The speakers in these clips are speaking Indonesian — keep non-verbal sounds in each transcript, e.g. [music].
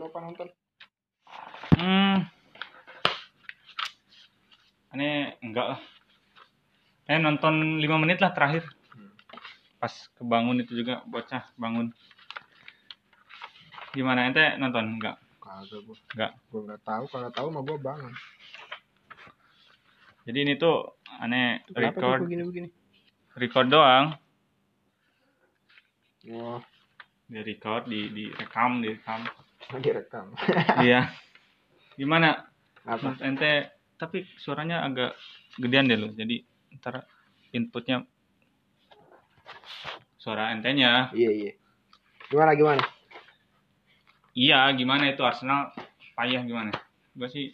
Eropa nonton Hmm. Ini enggak lah. Eh nonton 5 menit lah terakhir. Pas kebangun itu juga bocah bangun. Gimana ente nonton enggak? kagak gua Enggak. gua nggak tahu kalau tahu mah gua bangun Jadi ini tuh aneh kenapa record begini begini record doang. oh Di record, di direkam, direkam. [laughs] direkam Iya. [laughs] Gimana? apa Menurut ente tapi suaranya agak gedean deh loh. Jadi ntar inputnya suara entenya iya iya gimana gimana Iya, gimana itu Arsenal payah gimana? Gue sih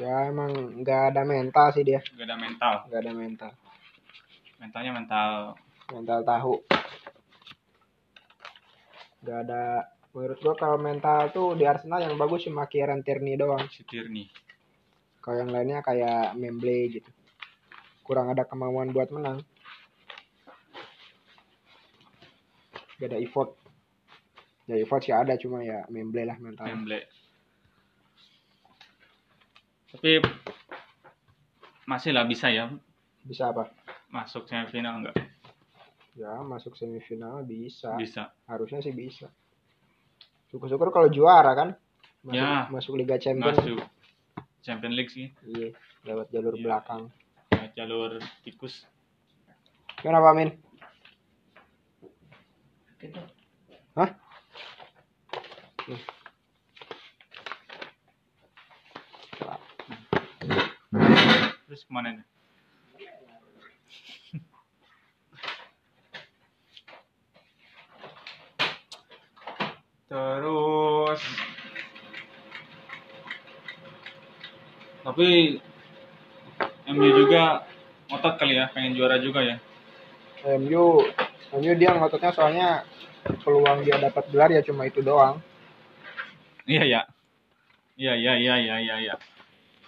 ya emang nggak ada mental sih dia gak ada mental. nggak ada mental Mentalnya mental mental tahu nggak ada. Menurut gua kalau mental tuh di Arsenal yang bagus cuma Kieran Tierney doang. Si Tierney. kalau yang lainnya kayak Memble gitu. Kurang ada kemauan buat menang. Gak ada effort. Ya effort sih ada cuma ya Memble lah mental Memble. Tapi masih lah bisa ya bisa apa? masuk semifinal enggak? Ya masuk semifinal bisa Bisa. harusnya sih bisa syukur-syukur kalau juara kan masuk, Ya. masuk Liga Champions Masuk Champion League sih. iya lewat jalur Iya. belakang Ya, jalur tikus. kenapa Min Hah? Terus ke mana nih? Terus. Tapi MU juga ngotot kali ya pengen juara juga ya. MU MU dia ngototnya soalnya peluang dia dapat gelar ya cuma itu doang. Iya ya. Iya iya iya iya iya iya.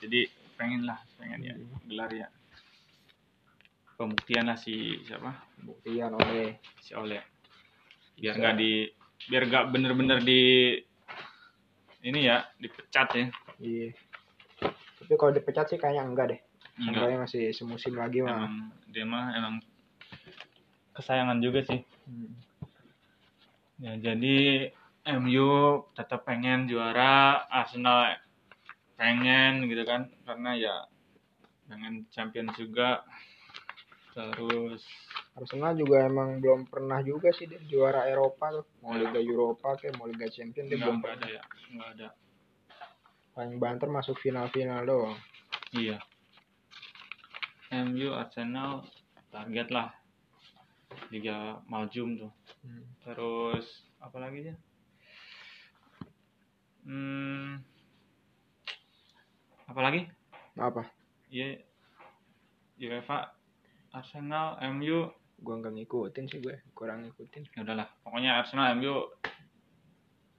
Jadi pengen lah pengen ya gelar ya. Pembuktian lah si siapa? Buktian oleh. Si Ole biar nggak di biar nggak bener-bener di ini ya dipecat ya. Iya. Tapi kalau dipecat sih kayaknya enggak deh. Enggak. Kayaknya masih semusim lagi mah. Emang dia mah emang kesayangan juga sih. Hmm. ya jadi MU tetap pengen juara Arsenal pengen gitu kan. Karena ya pengen champion juga terus Arsenal juga emang belum pernah juga sih dia juara Eropa tuh. Mau Ya. Liga Eropa kayak mau Liga Champions dia belum pernah. ada ya nggak ada. Paling banter masuk final-final doang. Iya. MU Arsenal target lah. Liga Maljum tuh. Hmm. terus apa lagi ya hmm. Apa lagi? Apa? Ya UEFA Arsenal MU gua nggak ngikutin sih gue kurang ngikutin. Ya udahlah pokoknya Arsenal MU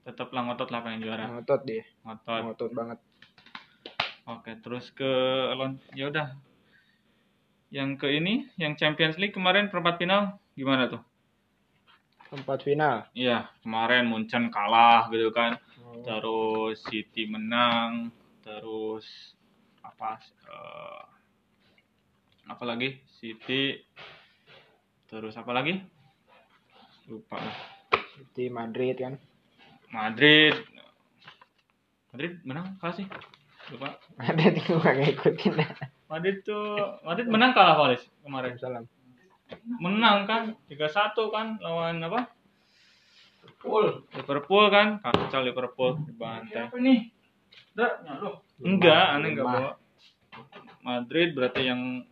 tetap lah ngotot lah pengen juara. Ngotot dia ngotot. Ngotot banget. Oke terus ke ya udah. Yang ke ini yang Champions League kemarin perempat final gimana tuh? Tempat final? Iya, kemarin Munchen kalah gitu kan. Oh. Terus City menang, terus apa eh, apa lagi? City terus apa lagi? Lupa lah. di Madrid kan Madrid. Madrid menang kalah sih. Lupa. Madrid gua nggak ngikutin Madrid tuh Madrid menang kalah Valis kemarin. salam Menang kan 3-1 kan lawan apa? Liverpool. Liverpool kan, kacau Liverpool dibantai. Apa nih? Enggak, aneh enggak bawa. Madrid berarti yang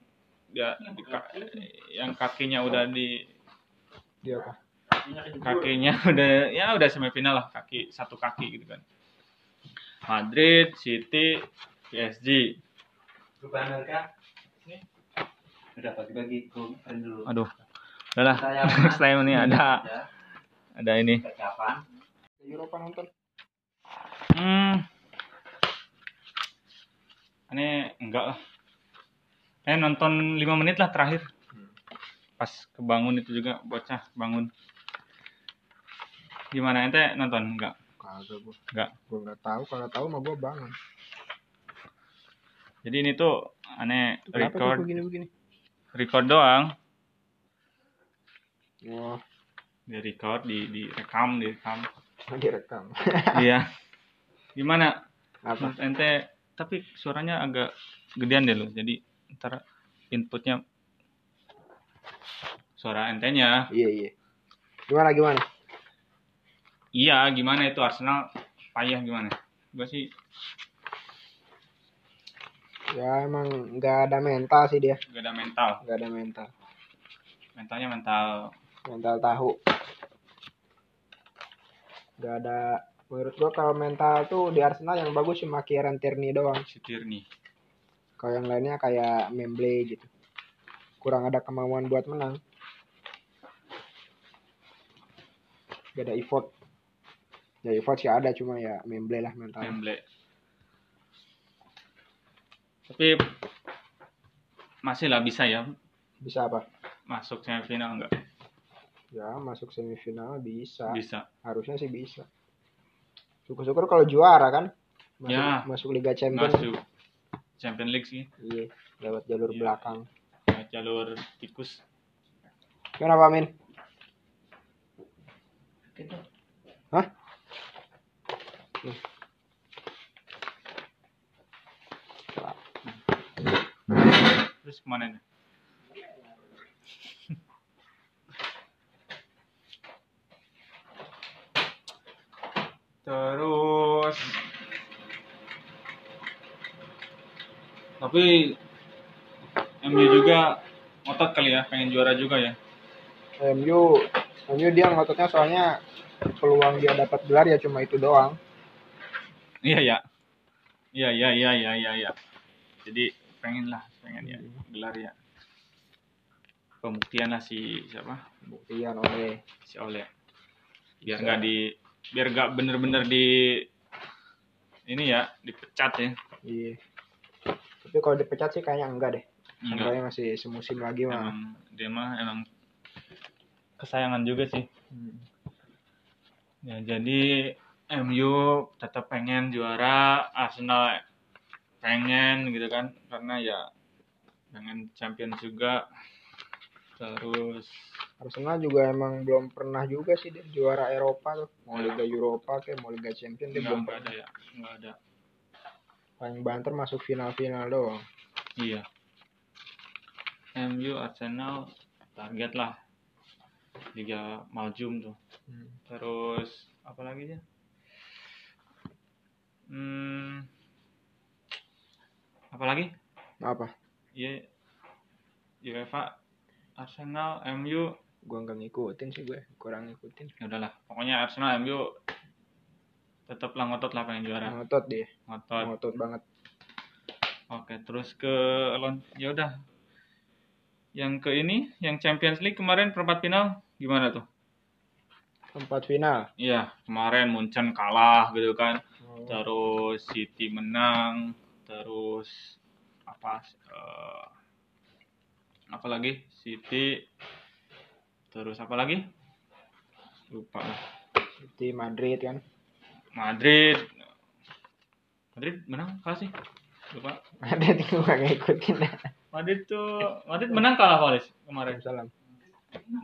ya di ka- yang kakinya udah di dia apa kakinya udah ya udah semifinal lah kaki satu kaki gitu kan. Madrid, City, PSG. Udah bagi-bagi dulu. Aduh. Udahlah, [laughs] time nih ada Ya, ada ini. kapan? Eropa nonton Hmm. Ini enggak lah. Eh nonton 5 menit lah terakhir. Pas kebangun itu juga bocah bangun. Gimana ente nonton? Enggak. Kagak gua. Enggak. Gua nggak tahu, kalau tahu mah gua bangun. Jadi ini tuh aneh Kenapa tuh record begini-begini? record doang. Oh, Di record, di direkam, direkam. [laughs] direkam. [laughs] iya. Gimana? Apa? Ente tapi suaranya agak gedean deh lo. Jadi ntar inputnya suara entenya. Iya, iya. Gimana gimana? Iya, gimana itu Arsenal payah gimana? Gue sih Ya emang nggak ada mental sih dia, gak ada mental. nggak ada mental. Mentalnya mental Mental tahu. Nggak ada. Menurut gua kalau mental tuh di Arsenal yang bagus cuma Kieran Tierney doang. si Tierney. Kalau yang lainnya kayak Memble gitu. Kurang ada kemauan buat menang. Gak ada effort. Ya effort sih ada cuma ya Memble lah mental. Wembley. Tapi masih lah bisa ya Bisa apa? masuk semifinal enggak? Ya masuk semifinal bisa. Bisa. Harusnya sih bisa. Syukur-syukur kalau juara kan. Masuk, Ya. masuk Liga Champions. Masuk Champion League sih. Iya, lewat jalur Iya. belakang. Lewat jalur tikus. Gimana Pak Min? Gitu. Hah? Terus ke mana nih? [laughs] Terus tapi MU juga ngotot kali ya, pengen juara juga ya. MU, MU dia ngototnya soalnya peluang dia dapat gelar ya cuma itu doang. Iya ya. Iya iya iya iya iya iya. Jadi pengen lah, pengen ya gelar ya. Pembuktian lah si siapa? Buktian oleh Si Ole. Biar nggak di biar nggak bener-bener di ini ya dipecat ya. Iya. Tapi kalau dipecat sih kayaknya enggak deh. Enggak. Kayaknya masih semusim lagi mah. Emang dia mah emang kesayangan juga sih. Ya jadi MU tetap pengen juara, Arsenal pengen gitu kan karena ya pengen champion juga. Terus Arsenal juga emang belum pernah juga sih dia juara Eropa tuh. Mau. Liga Eropa kayak mau Liga Champions dia belum pernah. ada ya, nggak ada. Paling banter masuk final-final doang. Iya. MU Arsenal target lah Liga Maljum tuh. Hmm. Terus apa lagi ya? Hmm, apa lagi? Apa? Iya, UEFA, Arsenal, MU. Gua nggak ngikutin sih gue, kurang ngikutin. Ya udahlah, pokoknya Arsenal, MU tetaplah ngotot lah pengen juara. Ngotot dia, Ngotot. ngotot banget. Oke, terus ke lon ya udah. Yang ke ini, yang Champions League kemarin perempat final gimana tuh? Tempat final. Iya, kemarin Munchen kalah gitu kan. Oh. Terus City menang, terus apa eh, apa lagi? City terus apa lagi? Lupa lah. City Madrid kan. Madrid Madrid menang kalah sih. Lupa. Madrid gue nggak ngikutin. Madrid tuh Madrid menang kalah Valis kemarin. Salam.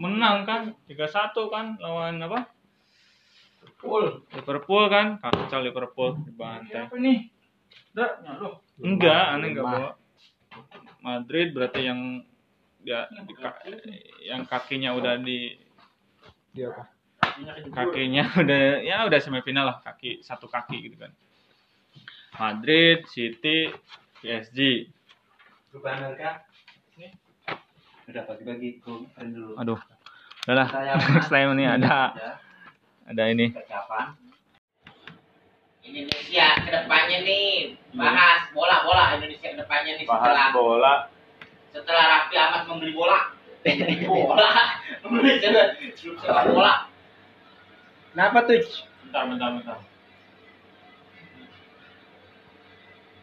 Menang kan 3-1 kan lawan apa? Full. Liverpool kan, kacau Liverpool dibantai. Apa nih? Dah, nyalo. Enggak, aneh enggak bawa. Madrid berarti yang dia di yang kakinya udah di Dia apa? Kakinya [laughs] udah ya udah semifinal lah kaki satu kaki gitu kan. Madrid, City, PSG. Grup Amerika. Nih. Udah bagi-bagi. Dulu. Aduh. Udah lah, selain [laughs] ini ada Ya, ada ini. persiapan. Indonesia ke depannya nih bahas bola bola Indonesia ke depannya nih setelah bola. setelah Raffi Ahmad membeli bola membeli [laughs] bola membeli klub sepak bola Kenapa tuh? Bentar, bentar, bentar.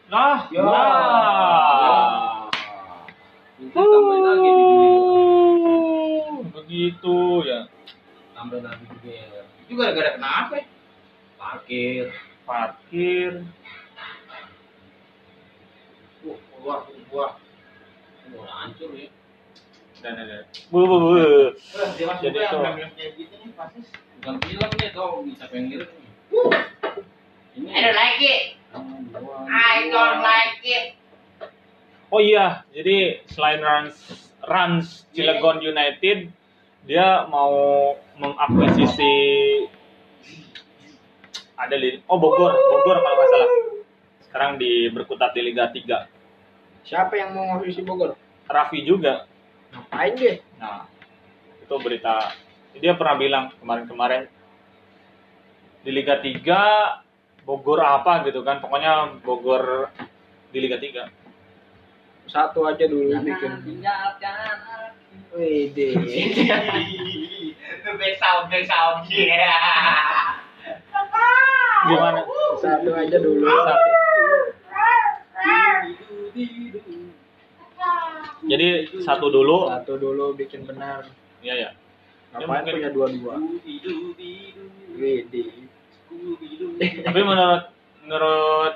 Lah, Ya. Itu tambahin lagi. Begitu ya. Tambahin lagi juga ya. Itu gara-gara kenapa? ya? Parkir. parkir Wah, keluar, keluar. Wah, hancur ya. dan ada bu bu bu Jadi film kayak gitu nih Bukan film nih, tau bisa pengen nih. Ini I don't like it. I don't like it. oh iya jadi selain Rans Rans Cilegon United dia mau mengakuisisi ada di oh Bogor Bogor kalau nggak salah sekarang di berkutat di Liga 3 Siapa yang mau ngurus Bogor? Raffi juga Ngapain dia? Nah, itu berita. Dia pernah bilang kemarin-kemarin di Liga 3 Bogor apa gitu kan. Pokoknya Bogor di Liga 3. Satu aja dulu bikin. tinggalkan Wede. [laughs] Back sound. Yeah. Gimana? Satu aja dulu. Satu. Jadi satu dulu. Satu dulu bikin benar. Iya ya. Ngapain mungkin- punya dua-dua? Wede. Tapi menurut menurut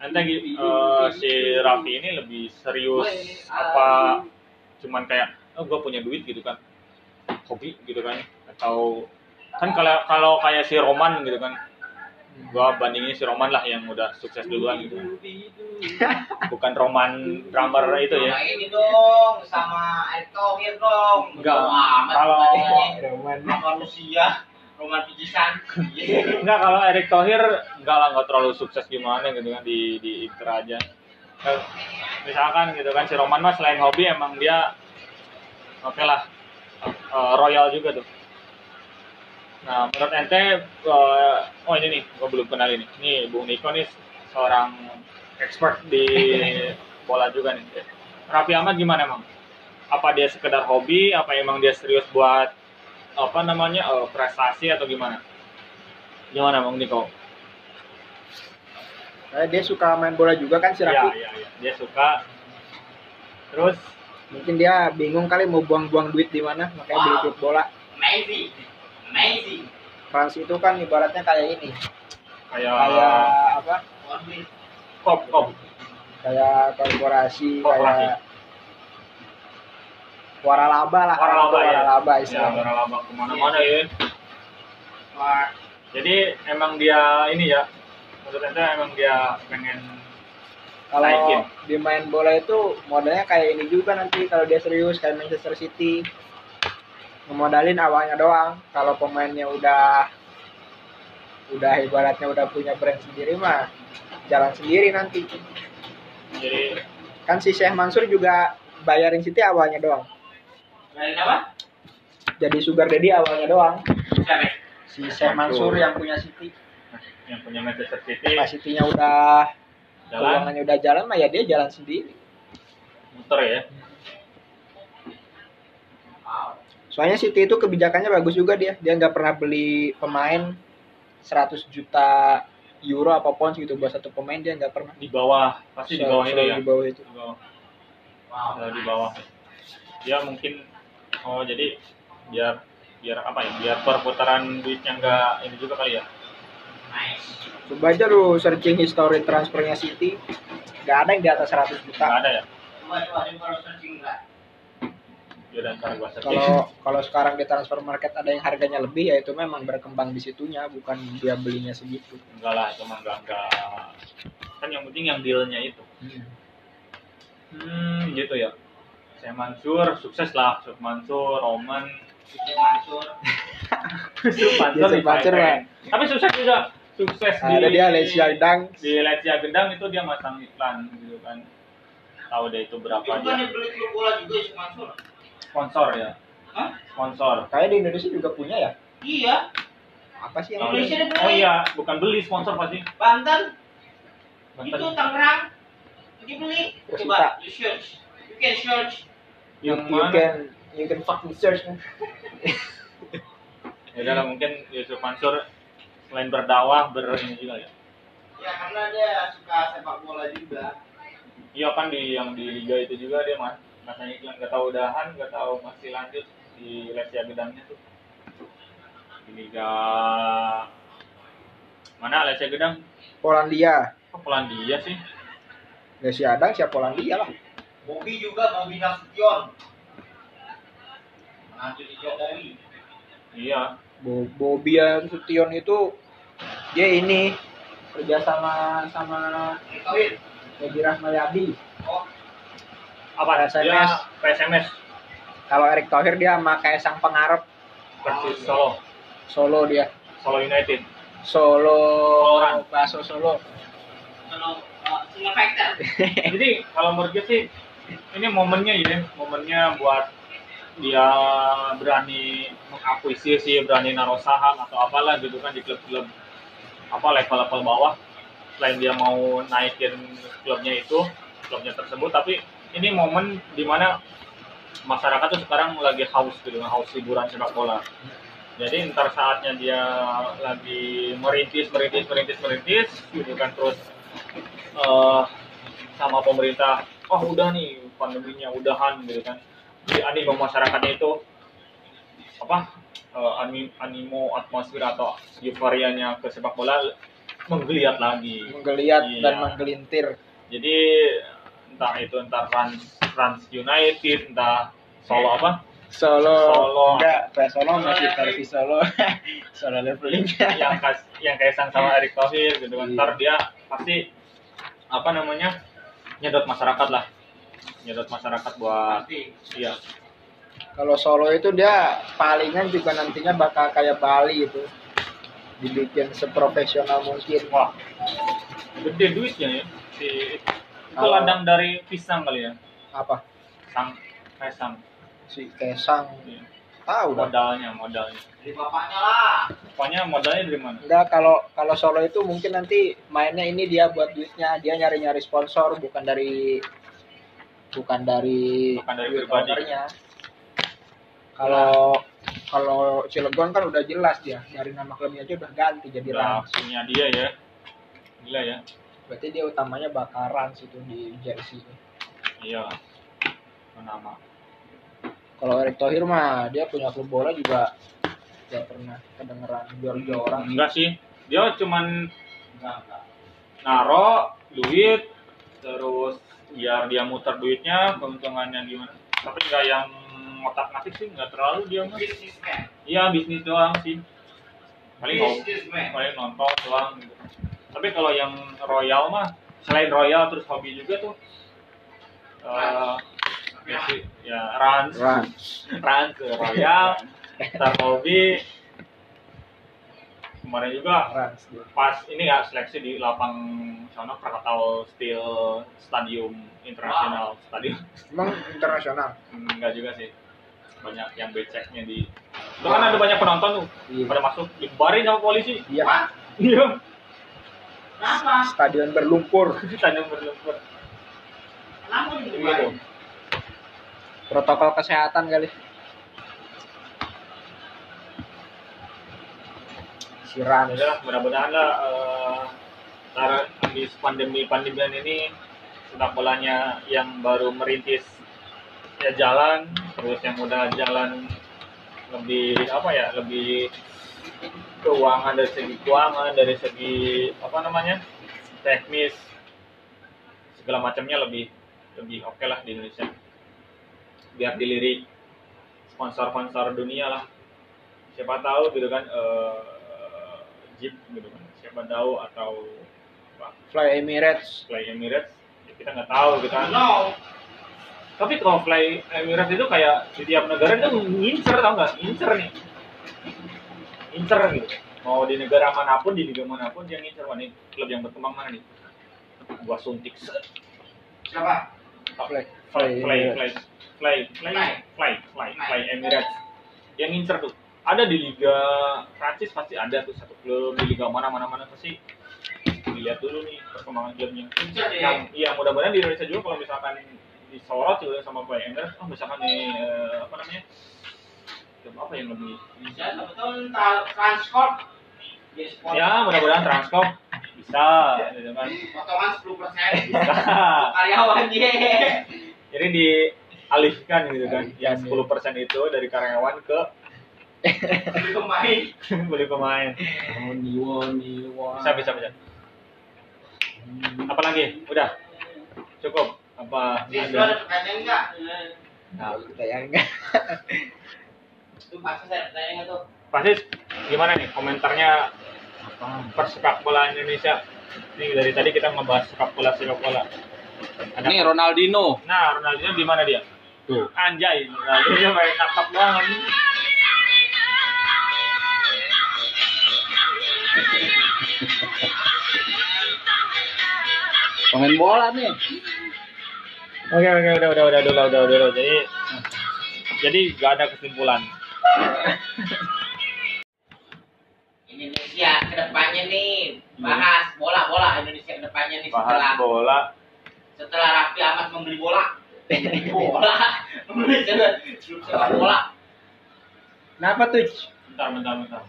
gi- eh, si Raffi ini lebih serius apa cuman kayak oh gue punya duit gitu kan hobi gitu kan atau kan kalau kalau kayak si Roman gitu kan gua bandingin si Roman lah yang udah sukses duluan gitu bukan Roman drummer itu ya Sama ini dong, sama Erick Thohir dong. Enggak. Kalau- Roman. manusia, roman pijisan. Enggak kalau Erick Thohir enggak lah enggak terlalu sukses gimana gitu kan di di Inter aja. Kan, Misalkan gitu kan si Roman mah selain hobi emang dia oke lah eh, royal juga tuh. Nah menurut ente eh, oh ini nih gua belum kenal ini. Nih Bung Niko nih seorang expert di [laughs] bola juga nih. Raffi Ahmad gimana emang? Apa dia sekedar hobi? Apa emang dia serius buat apa namanya eh, prestasi atau gimana? Gimana Bang Niko? Kayak dia suka main bola juga kan si Iya, Raffi. iya, iya. Dia suka. Terus Mungkin dia bingung kali mau buang-buang duit di mana, makanya beli Wow. klub bola. Amazing. Amazing. Trans itu kan ibaratnya kayak ini, kayak kayak apa? Kop kop. Kayak korporasi, Korporasi. kayak waralaba lah. Waralaba ya. Waralaba Ya, istilahnya. waralaba ke mana-mana ya. Wah, Jadi emang dia ini ya. Menurut ente emang dia pengen Kalau naikin. di main bola itu modalnya kayak ini juga nanti kalau dia serius kayak Manchester City ngemodalin awalnya doang. Kalau pemainnya udah udah ibaratnya udah punya brand sendiri mah jalan sendiri nanti. Jadi Kan si Syekh Mansur juga bayarin City awalnya doang. dari apa? Jadi sugar daddy awalnya doang. Siapa? Si Syekh Mansur yang punya City. yang punya Manchester City Pas City-nya udah jalan udah jalan mah ya dia jalan sendiri. muter ya. Wow. Soalnya City itu kebijakannya bagus juga dia. Dia nggak pernah beli pemain 100 juta euro apa pounds gitu buat satu pemain dia nggak pernah. Di bawah pasti di bawah itu Selalu ya. Di bawah itu. Di bawah. Wow. Di bawah. Dia mungkin oh jadi biar biar apa ya? Biar perputaran duitnya enggak ini juga kali ya. Nice. Coba aja lu searching history transfernya City. Nggak ada yang di atas 100 juta. Enggak ada ya. Coba coba searching enggak. Kalau kalau sekarang di transfer market ada yang harganya lebih ya itu memang berkembang di situnya bukan dia belinya segitu. enggak lah cuma enggak enggak. Kan yang penting yang dealnya itu. Hmm. Gitu ya. Saya Mansur sukses lah. Yusuf Mansur Roman. Itu Mansur. [laughs] Yusuf Mansur Yusuf di Mansur, Thailand. tapi sukses juga. Sukses di Ada dia Lesia Dang di Lesia Gendang itu dia masang iklan gitu kan. Tahu deh itu berapa Itu kan dia. yang beli klub bola juga si Mansur. Sponsor ya Hah? sponsor kayak di Indonesia juga punya ya. Iya, Apa sih yang Indonesia beli. oh iya bukan beli sponsor pasti Banten, Banten. itu Tangerang. Dia beli. Terus Coba you search. You can search. yang you mana can you can fucking search [laughs] ya udah mungkin Yusuf Mansur selain berdakwah ber ini juga ya Ya karena dia suka sepak bola juga. Iya kan di yang di liga itu juga dia mas masanya iklan nggak tahu udahan nggak tahu masih lanjut di Lesia Gedangnya tuh. Di liga mana Lesia Gedang? Polandia. Oh, Polandia sih. Desi Adang siapa Polandia lah. Bobby juga Bobby Nasution. Nanti di Jokowi. iya. Bo Bobian Sution itu dia ini kerja sama sama. Edi Rahmayadi. Oh, apa PSMS. dia PSMS kalau Erick Thohir dia sama Kaisang Pengarep versus Solo. Solo dia. Solo United. Solo Orang. Baso Solo. Kalau uh, single factor. jadi kalau menurut gue sih ini momennya ya momennya buat dia berani mengakuisisi berani naruh saham atau apalah gitu kan di klub-klub apa level-level bawah. Selain dia mau naikin klubnya itu klubnya tersebut tapi ini momen di mana masyarakat tuh sekarang lagi haus gitu haus hiburan sepak bola. Jadi ntar saatnya dia lagi merintis merintis merintis merintis gitu kan terus eh sama pemerintah oh udah nih pandeminya udahan gitu kan. Jadi animo masyarakatnya itu apa ani- animo atmosfer atau euforianya ke sepak bola menggeliat lagi. Menggeliat Iya. dan menggelintir. Jadi entah itu entah Trans Trans United entah Solo apa? Solo, Solo. enggak PS Solo masih versi Solo. [laughs] Solo leveling. Yang kas, yang kaisang sama Erick Thohir gitu kan. Iya. ntar dia pasti apa namanya nyedot masyarakat lah. Nyedot masyarakat buat Pasti. iya. Kalau Solo itu dia palingan juga nantinya bakal kayak Bali itu. Dibikin seprofesional mungkin. Wah gede duitnya ya si itu Kalau- ladang dari pisang kali ya? Apa? Sang kaisang si Kesang Iya. tahu modalnya modalnya. Dari bapaknya lah. pokoknya modalnya dari mana? Enggak kalau kalau Solo itu mungkin nanti mainnya ini dia buat duitnya. Dia nyari nyari sponsor bukan dari bukan dari Bukan dari duit pribadi. ownernya. kalau kalau Cilegon kan udah jelas dia. Dari nama klubnya aja udah ganti jadi Rans punya dia ya. Gila ya berarti dia utamanya bakal Rans itu di jersey. Iya. Nama kalau Erick Thohir mah dia punya klub bola juga gak pernah kedengeran jual-jual orang enggak sih. Dia cuman Enggak, enggak. naro duit terus biar dia muter duitnya keuntungannya gimana. Tapi nggak yang ngotak ngatik sih nggak terlalu dia mah. Iya bisnis doang sih. Paling paling nonton doang gitu tapi kalau yang royal mah selain royal terus hobi juga tuh eh ya sih? Ya Rans. Rans. [laughs] Rans ke royal. Ntar hobi. Kemarin juga pas ini ya seleksi di lapang sana Krakatau Steel Stadium Internasional. Stadium. Emang internasional? Enggak juga sih. Banyak yang beceknya di itu kan ada banyak penonton tuh Iya. pada masuk dibarin sama polisi. Iya. Iya Kenapa? stadion berlumpur. [laughs] Stadium berlumpur. Kenapa gitu gitu? protokol kesehatan kali. Si Rans ya udah mudah-mudahan lah eh, ntar habis pandemi pandemian ini sepak bolanya yang baru merintis ya jalan terus yang udah jalan lebih apa ya lebih keuangan dari segi keuangan dari segi apa namanya teknis segala macamnya lebih lebih oke lah di Indonesia. Biar dilirik sponsor-sponsor dunia lah. Siapa tahu gitu kan eh, Jeep gitu kan siapa tahu atau apa? Fly Emirates. Fly Emirates ya kita nggak tahu gitu kan. No. tapi kalau Fly Emirates itu kayak di tiap negara itu ngincer tau nggak? Ngincer nih ngincer gitu. Mau di negara mana pun di liga mana pun dia ngincer wah nih klub yang berkembang mana nih? Gua suntik set. Siapa? Fly. Fly fly Emirates. fly. Fly fly fly. fly fly Emirates. Yang ngincer tuh. Ada di liga Prancis pasti ada tuh satu klub di liga mana mana mana pasti. Dilihat dulu nih perkembangan klubnya. Deh. yang iya mudah-mudahan di Indonesia juga kalau misalkan disorot juga sama Fly Emirates oh misalkan nih eh, apa namanya klub apa yang lebih Bisa? Betul transport. Ya mudah-mudahan Transcorp bisa gitu kan Potongan 10 persen. bisa. [laughs] Karyawan dia. jadi dialihkan gitu kan. Yang Alihkan, 10% itu dari karyawan ke Beli pemain. [laughs] beli pemain. Woni. bisa bisa bisa. Apa lagi? Udah. Cukup. Apa ada? pertanyaan enggak? nah kita yang enggak [laughs] Itu pasti saya pertanyaan enggak tuh? pasti gimana nih komentarnya persepak bola Indonesia ini dari tadi kita ngebahas sepak bola sepak bola ada Ini Ronaldinho. nah Ronaldinho di mana dia Tuh. anjay Ronaldinho [laughs] main kakap banget Pemain bola nih. oke oke udah udah udah udah udah udah, udah. jadi jadi gak ada kesimpulan Indonesia ke depannya nih bahas bola bola Indonesia ke depannya nih setelah bahas bola. setelah Raffi Ahmad membeli bola. Membeli [laughs] bola. Membeli sepak bola. Kenapa tuh bentar bentar bentar.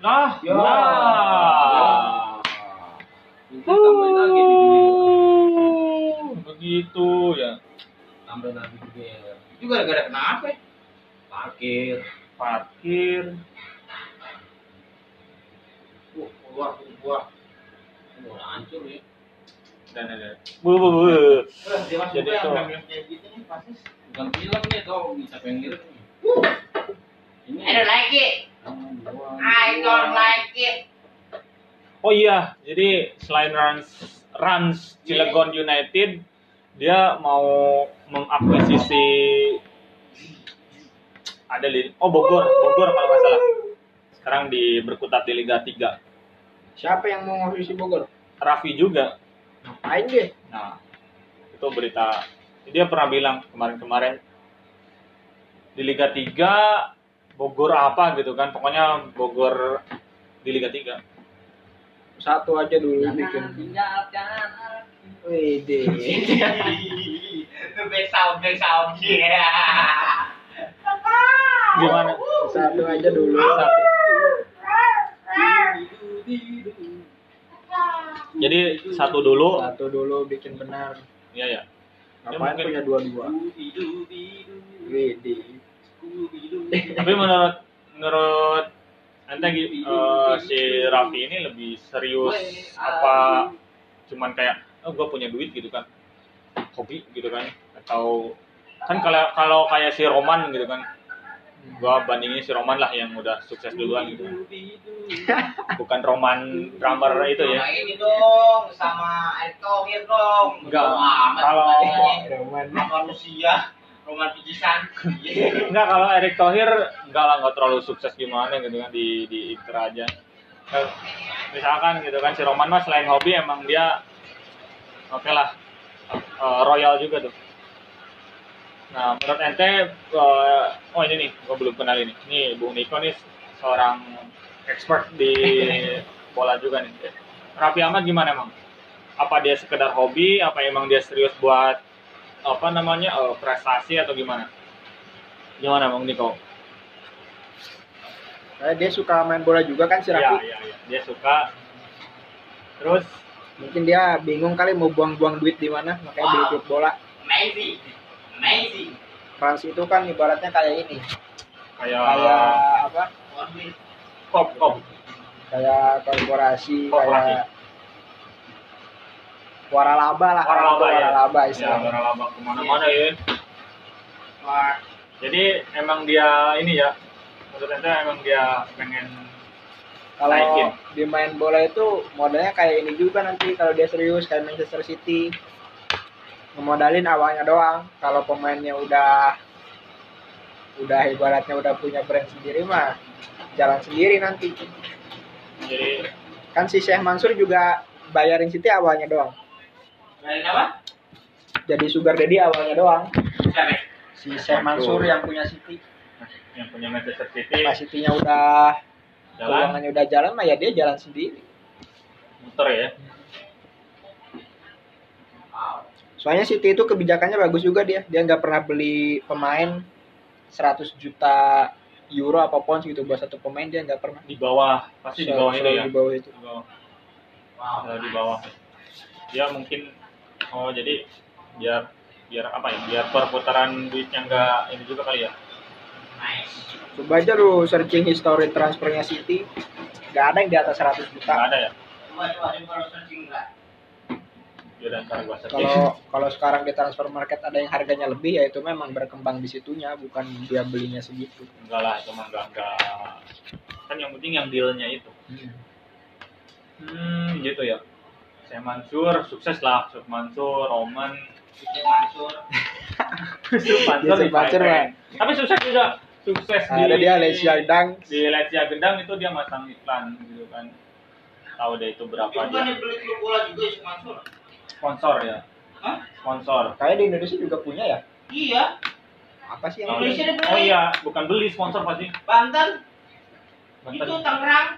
Nah Ya. nah. Itu tambahin lagi di Uh, begitu ya. Tambahin lagi juga. Itu gara-gara kenapa ya? Parkir. parkir Wah, keluar keluar Wah, hancur ya. dan ada bu bu bu Jadi juga yang itu. kayak gitu nih pasti Bukan film nih, tau bisa pengen nih. Ini. I don't like it I don't like it oh iya jadi selain Rans Rans Cilegon United dia mau mengakuisisi ada di oh Bogor Bogor kalau nggak salah. Sekarang di berkutat di Liga 3 siapa yang mau ngurus Bogor? Raffi juga. Ngapain deh Nah, itu berita. Dia pernah bilang kemarin-kemarin di Liga 3 Bogor apa gitu kan. Pokoknya Bogor di Liga 3. satu aja dulu bikin deh back sound back sound yeah Gimana? satu aja dulu Satu. Jadi satu dulu. satu dulu bikin benar Iya ya. Ya, ngapain mungkin- punya dua-dua Wih deh Tapi menurut menurut ente gi- eh, si Raffi ini lebih serius apa cuman kayak oh gue punya duit gitu kan. Hobi gitu kan. Atau kan kalau kalau kayak si Roman gitu kan. Gua bandingin si Roman lah yang udah sukses duluan gitu. [laughs] Bukan Roman drummer itu ya. Ini dong sama Erick Thohir dong. Enggak. Kalau-. Roman. Manusia Roman Pijisan. [laughs] Enggak kalau Erick Thohir enggak lah enggak terlalu sukses gimana gitu kan di di Inter aja. Misalkan gitu kan si Roman mah selain hobi emang dia oke lah eh, royal juga tuh. Nah menurut ente eh, oh ini nih gua belum kenal ini. Nih Bung Niko nih seorang expert di [laughs] bola juga nih. Raffi Ahmad gimana emang? Apa dia sekedar hobi? Apa emang dia serius buat apa namanya eh, prestasi atau gimana? Gimana Bang Niko? Kayak dia suka main bola juga kan si Iya, Raffi iya, iya. Dia suka. Terus mungkin dia bingung kali mau buang-buang duit di mana makanya beli klub bola. Amazing. Amazing. Trans itu kan ibaratnya kayak ini. Kayak kayak apa? Kop kop. kayak korporasi Korporasi. kayak waralaba lah Waralaba, ya. waralaba Ya, istilahnya laba ke mana-mana ya. Wah, Jadi emang dia ini ya, menurut ente emang dia pengen kalau naikin. di main bola itu modalnya kayak ini juga nanti kalau dia serius kayak Manchester City. Ngemodalin awalnya doang. Kalau pemainnya udah udah ibaratnya udah punya brand sendiri mah jalan sendiri nanti. Jadi kan si Syekh Mansur juga bayarin City awalnya doang. Dari apa? jadi sugar daddy awalnya doang. Siapa? si Syekh Mansur yang punya City. Yang punya Manchester City. Pas City-nya udah jalan keuangannya udah jalan mah ya dia jalan sendiri muter ya. Soalnya City itu kebijakannya bagus juga dia dia nggak pernah beli pemain 100 juta euro apa pounds gitu buat satu pemain dia nggak pernah Di bawah, pasti di bawah itu ya. di bawah itu Di bawah. Wow. Di bawah. Dia mungkin oh jadi biar biar apa ya biar perputaran duitnya nggak ini juga kali ya. Coba aja lu searching history transfernya City. Gak ada yang di atas 100 nggak juta. ada ya ya Kalau kalau sekarang di transfer market ada yang harganya lebih ya itu memang berkembang di situnya bukan dia belinya segitu. enggak lah itu mah enggak enggak. Kan yang penting yang dealnya itu. Hmm gitu ya. Saya Mansur sukses lah. Mansur Roman. Itu Mansur. Yusuf Mansur Yusuf di tapi sukses juga sukses Ada dia Lesia Dang. di Lesia Gendang itu dia masang iklan gitu kan tahu deh itu berapa Itu kan dia yang beli klub bola juga si Mansur. sponsor ya Hah? sponsor Kayak di Indonesia juga punya ya. Iya. Apa sih yang Indonesia beli. oh iya bukan beli sponsor pasti Banten. Banten. Itu Tangerang.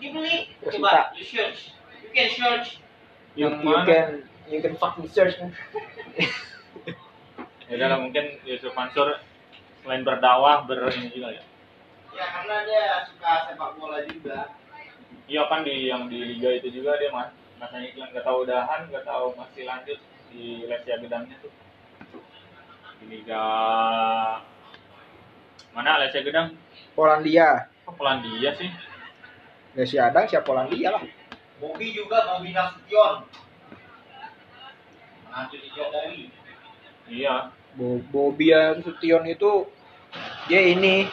Dibeli. Coba you search. You can search. you, yang you mana can you can fucking search. [laughs] ya udah mungkin Yusuf Mansur selain berdakwah ber ini juga ya Ya karena dia suka sepak bola juga. iya kan di yang di liga itu juga dia mas masanya iklan nggak tahu udahan nggak tahu masih lanjut di Lesia Gedangnya tuh di liga mana Lesia Gedang Polandia. oh, Polandia sih Lesia Dang siapa Polandia lah. Bobby juga Bobby Nasution. Nanti di Jokowi. iya Bobian Sution itu dia ini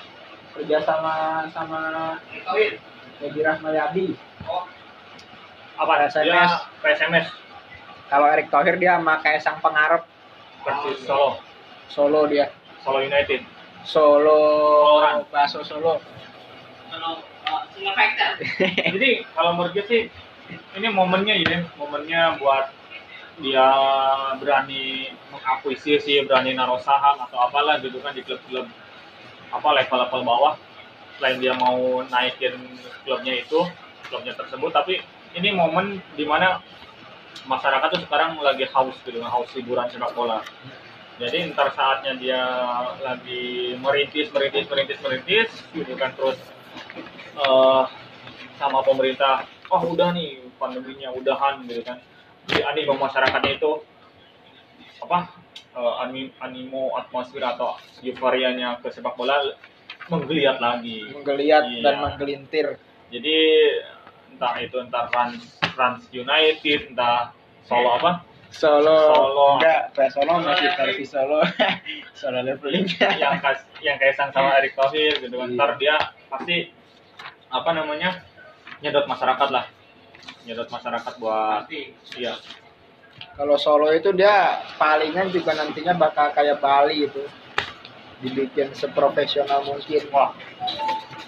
kerja sama sama. Edi Rahmayadi. Oh, apa PSMS. dia PSMS Kalau Erick Thohir dia sama kayak sang pengarap Persis Solo Solo dia. Solo United Solo Soloran. Baso Solo. kalau uh, single factor. [laughs] jadi kalau menurut gue sih ini momennya ya momennya buat dia berani mengakuisisi berani naruh saham atau apalah gitu kan di klub-klub apa level-level bawah. Selain dia mau naikin klubnya itu klubnya tersebut tapi ini momen di mana masyarakat tuh sekarang lagi haus gitu haus hiburan sepak bola. Jadi ntar saatnya dia lagi merintis merintis merintis merintis gitu kan terus eh, sama pemerintah oh udah nih pandeminya udahan gitu kan jadi animo masyarakatnya itu apa eh, ani- animo atmosfer atau euforianya ke sepak bola menggeliat lagi Menggeliat Iya. dan menggelintir. jadi entah itu entah Rans Rans United entah Solo apa Solo, Solo. enggak, PS Solo masih versi Solo. [laughs] Solo leveling. yang kas yang kaisang sama Erick Thohir gitu kan Iya. ntar dia pasti apa namanya nyedot masyarakat lah nyedot masyarakat buat iya Kalau Solo itu dia palingan juga nantinya bakal kayak Bali itu. Dibikin seprofesional mungkin. wah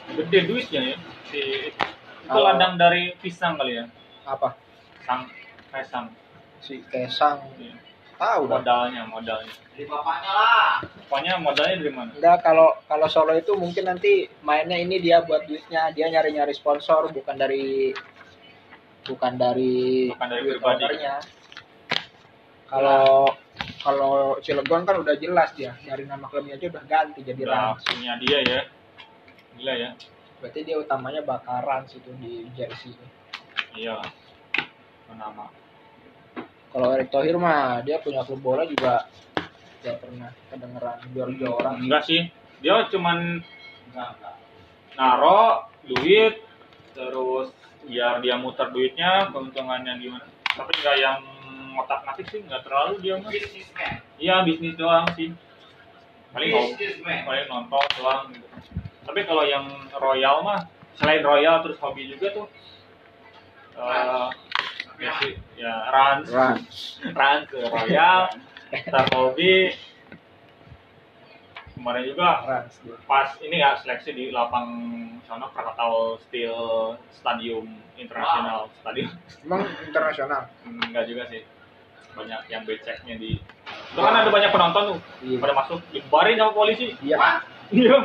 gede duitnya ya si itu Kalau- ladang dari pisang kali ya Apa? sang kaisang Si Kesang. Iya. Tahu dah. modalnya modalnya Dari bapaknya lah. pokoknya modalnya dari mana Enggak, kalau kalau Solo itu mungkin nanti mainnya ini dia buat duitnya, dia nyari-nyari sponsor bukan dari bukan dari Bukan dari pribadi. Kalau kalau Cilegon kan udah jelas dia dari nama klubnya aja udah ganti jadi udah Rans. punya dia ya gila ya Berarti dia utamanya bakal Rans itu di jersey. iya nama Kalau Erick Thohir mah dia punya klub bola juga tidak pernah kedengeran jual-jual orang. enggak sih dia cuman Enggak, enggak. naro duit terus biar dia muter duitnya keuntungannya gimana tapi nggak yang otak ngatik sih nggak terlalu dia mah iya bisnis doang sih. Paling paling nonton doang gitu. Tapi kalau yang royal mah selain royal terus hobi juga tuh eh ya ya rans Rans. rans ke royal [laughs] ntar hobi kemarin juga Rans pas ini ya seleksi di lapang sana Krakatau Steel Stadium Internasional Stadium Emang internasional. Hmm, enggak juga sih banyak yang beceknya di itu kan ada banyak penonton tuh Iya. pada masuk dibarin sama polisi Iya. Iya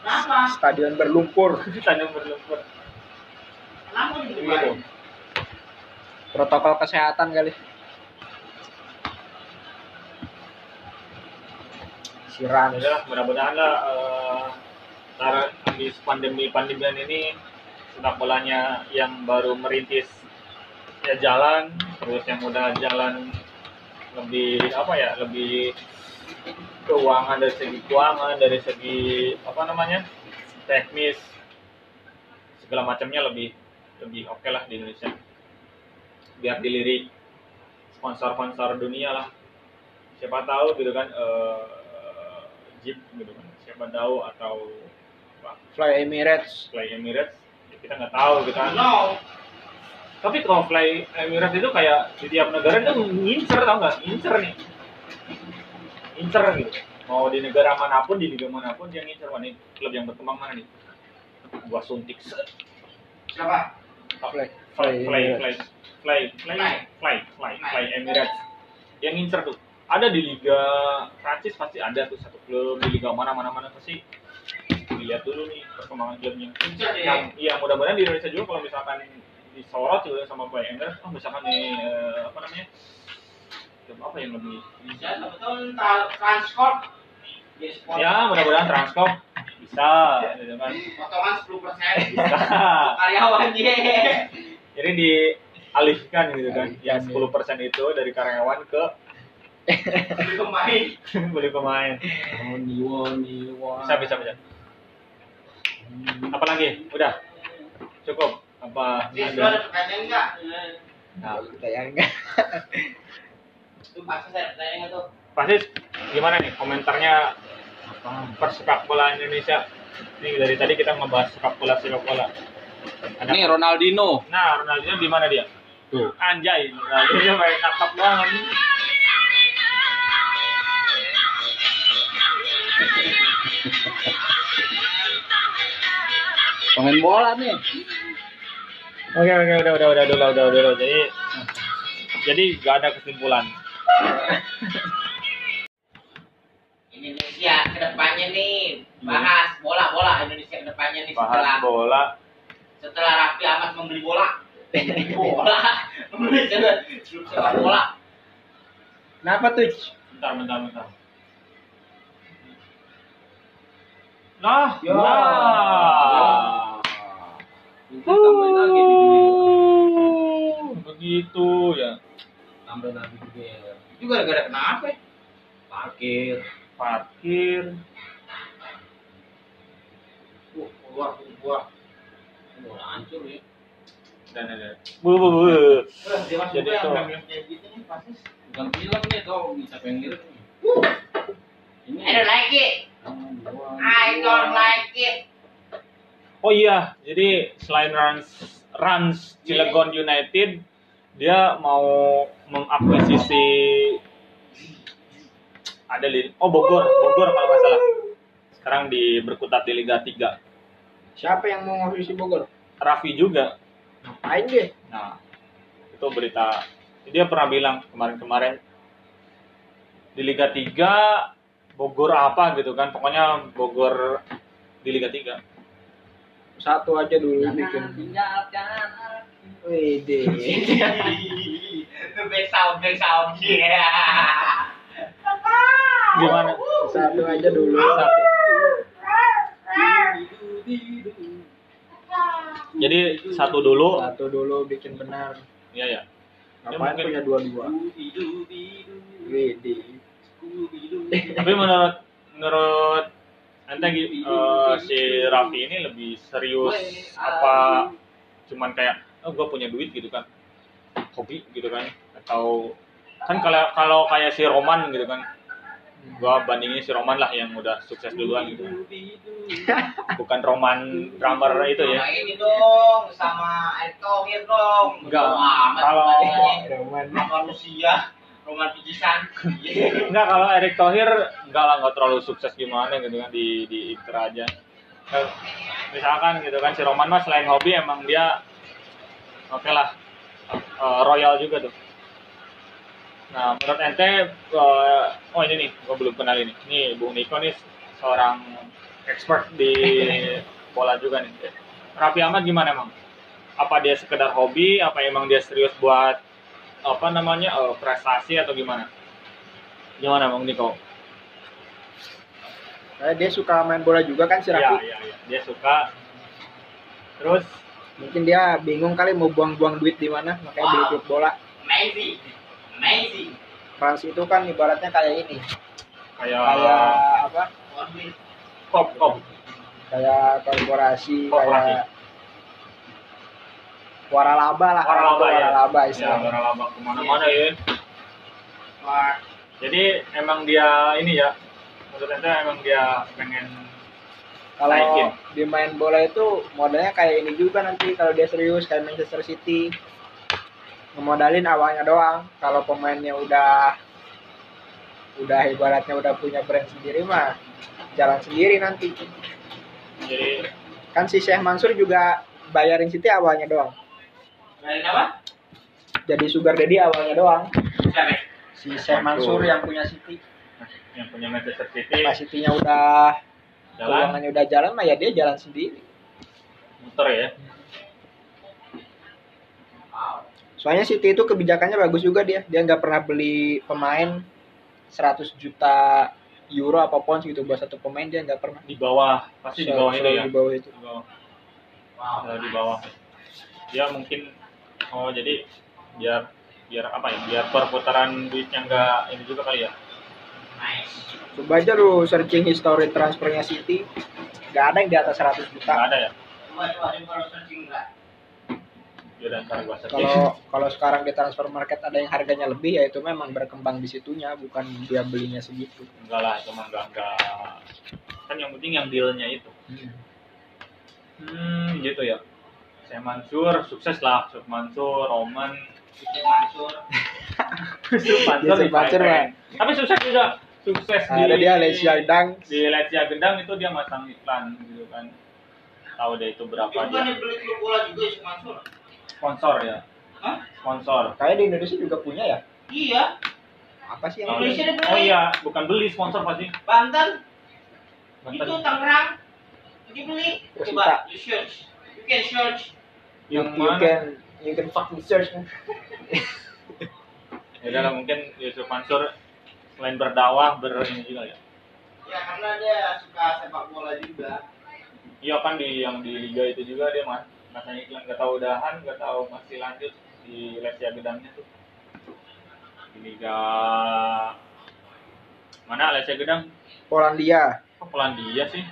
kenapa? Stadion berlumpur. [laughs] stadium berlumpur Kenapa gitu? Protokol kesehatan kali. Rans. ya mudah-mudahan lah ntar habis pandemi pandemian ini sepak bolanya yang baru merintis ya jalan terus yang udah jalan lebih apa ya lebih keuangan dari segi keuangan dari segi apa namanya teknis segala macamnya lebih lebih oke lah di Indonesia biar dilirik sponsor-sponsor dunia lah siapa tahu gitu kan eh, Jeep gitu kan siapa tahu atau apa, Fly Emirates. Fly Emirates ya kita nggak tahu gitu kan No. tapi kalau Fly Emirates itu kayak di tiap negara itu ngincer tau nggak ngincer nih ngincer gitu mau di negara mana pun di liga mana pun dia ngincer mana nih klub yang berkembang mana nih gua suntik. Siapa? Fly. fly fly Emirates. fly fly fly fly fly fly Emirates yang ngincer tuh ada di liga Prancis pasti ada tuh satu klub di liga mana mana mana pasti dilihat dulu nih perkembangan klubnya deh. yang iya mudah-mudahan di Indonesia juga kalau misalkan disorot juga sama Emirates oh misalkan di eh, apa namanya klub apa yang lebih Bisa betul transport. Ya mudah-mudahan Transcorp bisa gitu kan Potongan 10 persen. [laughs] bisa Karyawan ye. jadi dialihkan gitu kan yang Alihkan, 10% itu dari karyawan ke Beli pemain. beli pemain bisa bisa bisa. Apa lagi? Udah. Cukup. Apa? Ada. ada pertanyaan enggak? Nah, kayak enggak. Itu pasti saya pertanyaan enggak [laughs] tuh? pasti gimana nih komentarnya persepak bola Indonesia? Ini dari tadi kita ngebahas sepak bola sepak bola. Ada Nih Ronaldinho. nah Ronaldinho di mana dia? Tuh. anjay Ronaldinho main nakap banget Pemain bola nih. Oke oke udah udah udah udah udah udah udah jadi jadi gak ada kesimpulan. Indonesia ke depannya nih bahas bola bola Indonesia ke depannya nih setelah Bahas bola. setelah Raffi Ahmad membeli bola bola membeli [laughs] sepak bola Kenapa tuh? Bentar bentar bentar. Nah, Ya. Kita tambahin lagi di begitu ya. Tambahin lagi juga ya. itu gara-gara kenapa ya? Parkir. Parkir. Wah, keluar keluar Bola hancur ya. Dan ada. Bu bu bu. Jadi yang itu. film nih bisa pengen. I don't like it I don't like it Oh iya, jadi selain Rans Rans Cilegon United, dia mau mengakuisisi ada li oh Bogor, Bogor kalau nggak salah. Sekarang di berkutat di Liga 3. Siapa yang mau ngisi Bogor? Raffi juga. Ngapain dia? Nah, itu berita. Dia pernah bilang kemarin-kemarin di Liga 3 Bogor apa gitu kan. Pokoknya Bogor di Liga 3. Satu aja dulu bikin. tinggalkan. Wede. itu back sound back sound yeah Gimana? Satu aja dulu. Satu. Jadi satu dulu. Satu dulu bikin benar. Iya ya. Ngapain mungkin- punya dua-dua? Wede. Tapi menurut menurut ente gi- eh, si Raffi ini lebih serius apa cuman kayak oh gue punya duit gitu kan. Hobi gitu kan. Atau kan kalau kalau kayak si Roman gitu kan. Gua bandingin si Roman lah yang udah sukses duluan gitu. Bukan Roman drummer itu ya. Sama ini dong sama Erick Thohir dong. Enggak. Kalau- Roman. manusia roman pijisan Enggak kalau Erick Thohir enggak lah enggak terlalu sukses gimana gitu kan di di Inter aja. Misalkan gitu kan si Roman mah selain hobi emang dia oke lah eh, royal juga tuh. Nah menurut ente eh, oh ini nih gua belum kenal ini. Nih Bung Niko nih seorang expert di bola juga nih. Raffi Ahmad gimana emang? Apa dia sekedar hobi? Apa emang dia serius buat apa namanya eh, prestasi atau gimana? Gimana Bang Niko? Kayak dia suka main bola juga kan si Iya, Raffi. iya, iya. Dia suka. Terus Mungkin dia bingung kali mau buang-buang duit di mana, makanya beli Wow. klub bola. amazing amazing Rans itu kan ibaratnya kayak ini kayak kayak apa kop kop kayak korporasi Korporasi. kayak waralaba lah. Waralaba ya waralaba ya waralaba. Ke mana-mana ya jadi emang dia ini ya menurut ente emang dia pengen kalau naikin. di main bola itu modalnya kayak ini juga nanti kalau dia serius kayak Manchester City. Ngemodalin awalnya doang. Kalau pemainnya udah udah ibaratnya udah punya brand sendiri mah jalan sendiri nanti. Jadi kan si Syekh Mansur juga bayarin City awalnya doang Apa? jadi sugar daddy awalnya doang. Siapa? si Syekh Mansur yang punya City yang punya Manchester City. Pas City-nya udah jalan. keuangannya udah jalan mah ya dia jalan sendiri. Muter ya? Soalnya City itu kebijakannya bagus juga dia. Dia nggak pernah beli pemain 100 juta euro apa pounds gitu buat satu pemain dia nggak pernah. Di bawah pasti di bawah itu ya? di bawah itu. Di bawah. Wow. Selalu di bawah. Dia mungkin oh jadi biar biar apa ya? Biar perputaran duitnya nggak ini juga kali ya? Nice. coba aja lu searching history transfernya City nggak ada yang di atas 100 nggak juta ada ya? Coba coba ini kalau searching enggak. ya kalau kalau sekarang di transfer market ada yang harganya lebih ya itu memang berkembang di situnya bukan dia belinya segitu. Enggak lah cuma enggak enggak. Kan yang penting yang dealnya itu. Hmm gitu ya saya Mansur sukses lah Suk Mansur Roman Itu Mansur. [laughs] Suk Mansur Yusuf Mansur, tapi sukses juga sukses ada dia Lesia Dang di Lecia Gendang itu dia masang iklan gitu kan tahu deh itu berapa Itu kan dia yang beli klub bola juga Yusuf Mansur. sponsor ya Hah? sponsor kayak di Indonesia juga punya ya Iya. apa sih Oh, yang Indonesia dia beli. oh iya bukan beli sponsor pasti Banten. Banten. Itu Tangerang. Dia beli. Persita. Coba you search. You can search. You, yang you mana? can you can fucking search [laughs] ya udah lah, mungkin Yusuf Mansur selain berdakwah ber ini juga ya? Ya karena dia suka sepak bola juga. iya kan di yang di liga itu juga dia mas. Masanya iklan gak tahu udahan gak tahu masih lanjut di Lesia Gedangnya tuh. Di liga mana Lesia Gedang? Polandia. Kok Polandia sih.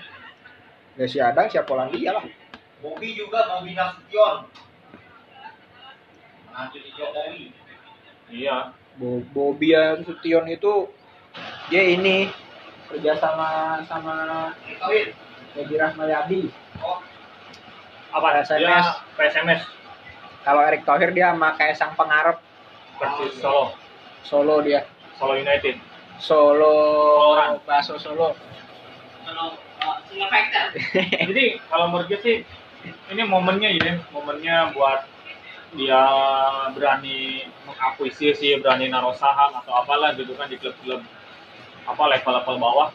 Lesia Dang siapa Polandia lah Bobby juga Bobby Nasution. Nanti di Jokowi. iya. Bo Bobian Sution itu dia ini kerja sama sama. Edi Rahmayadi. Oh, apa PSMS. dia PSMS kalau Erick Thohir dia sama Kaisang Pengarep. Versus Solo. Solo dia. Solo United. Solo Orang. Baso Solo. Kalau uh, [laughs] jadi kalau menurut gue sih ini momennya ya momennya buat dia berani mengakuisisi berani naruh saham atau apalah gitu kan di klub-klub apa level-level bawah.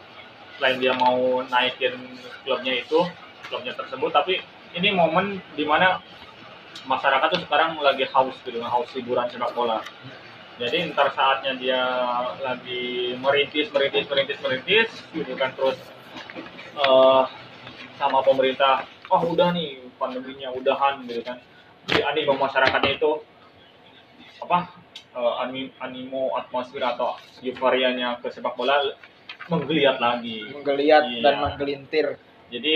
Selain dia mau naikin klubnya itu klubnya tersebut tapi ini momen di mana masyarakat tuh sekarang lagi haus gitu haus hiburan sepak bola. Jadi ntar saatnya dia lagi merintis merintis merintis merintis gitu kan terus eh sama pemerintah oh udah nih pandeminya udahan gitu kan. Jadi animo masyarakatnya itu apa eh, ani- animo atmosfer atau euforianya ke sepak bola menggeliat lagi. Menggeliat Iya. dan menggelintir. Jadi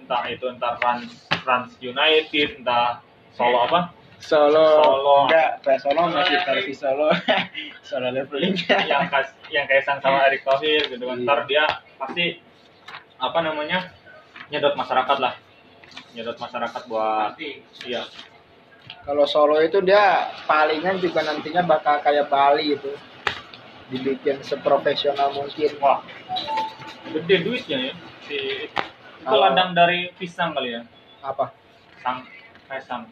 entah itu entah Rans Rans United entah Solo apa? Solo, Solo. enggak Solo masih versi Solo. [laughs] Solo leveling. Yang kas, yang kaisang sama Erick Thohir gitu kan. Iya. ntar dia pasti apa namanya nyedot masyarakat lah nyedot masyarakat buat iya. Kalau Solo itu dia palingan juga nantinya bakal kayak Bali itu. Dibikin seprofesional mungkin. Wah. Gede duitnya ya. Si itu Kalau- ladang dari pisang kali ya? Apa? Sang kaisang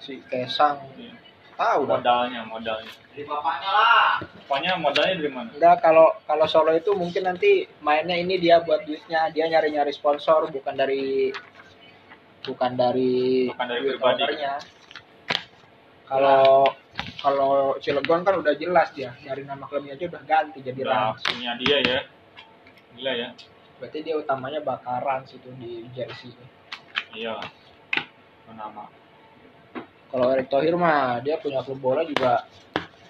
si Kesang Iya. tahu dah. Modalnya modalnya. Dari bapaknya lah. pokoknya modalnya dari mana? Enggak kalau kalau Solo itu mungkin nanti mainnya ini dia buat duitnya. Dia nyari nyari sponsor bukan dari bukan dari Bukan dari duit pribadi. ownernya. kalau kalau Cilegon kan udah jelas dia dari nama klubnya aja udah ganti jadi udah punya dia ya gila ya berarti dia utamanya bakal Rans itu di jersey iya nama kalau Erick Thohir mah dia punya klub bola juga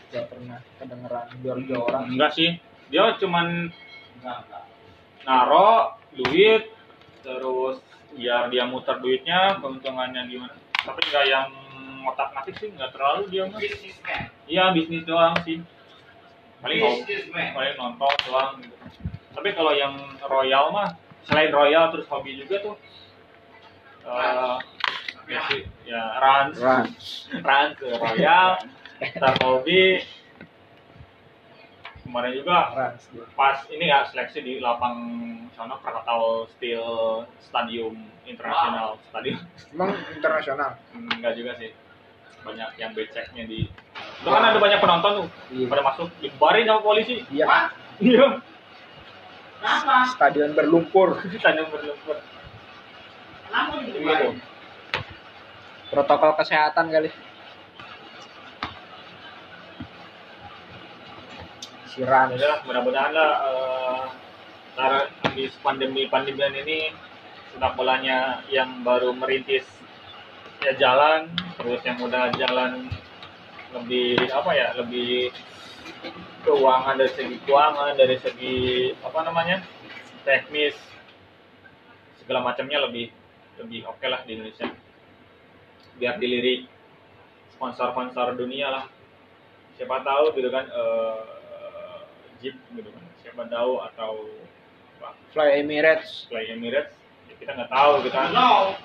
Gak pernah kedengeran jual orang. enggak sih dia cuman Enggak, enggak. naro duit terus biar dia muter duitnya keuntungannya gimana? Tapi nggak yang otak ngatik sih nggak terlalu dia mah iya bisnis doang sih. Paling paling nonton doang gitu. Tapi kalau yang royal mah selain royal terus hobi juga tuh eh ya sih ya rans Run. [laughs] rans ke royal [laughs] ntar hobi kemarin juga Run. pas ini ya seleksi di lapang sana Krakatau Steel Stadium International Stadium Emang internasional. enggak juga sih banyak yang beceknya di itu kan ada banyak penonton tuh Iya. pada masuk dibarin sama polisi Iya. Wah, iya Kenapa? Stadion berlumpur. [laughs] stadium berlumpur Kenapa gitu? Protokol kesehatan kali. Siran. ya udah mudah-mudahan lah eh, ntar habis pandemi pandemian ini sepak bolanya yang baru merintis ya jalan terus yang udah jalan lebih apa ya lebih keuangan dari segi keuangan dari segi apa namanya teknis segala macamnya lebih lebih oke lah di Indonesia biar dilirik sponsor-sponsor dunia lah siapa tahu gitu kan eh, Jeep gitu kan. Siapa tahu atau apa, Fly Emirates. Fly Emirates. Ya kita nggak tahu gitu kan. No.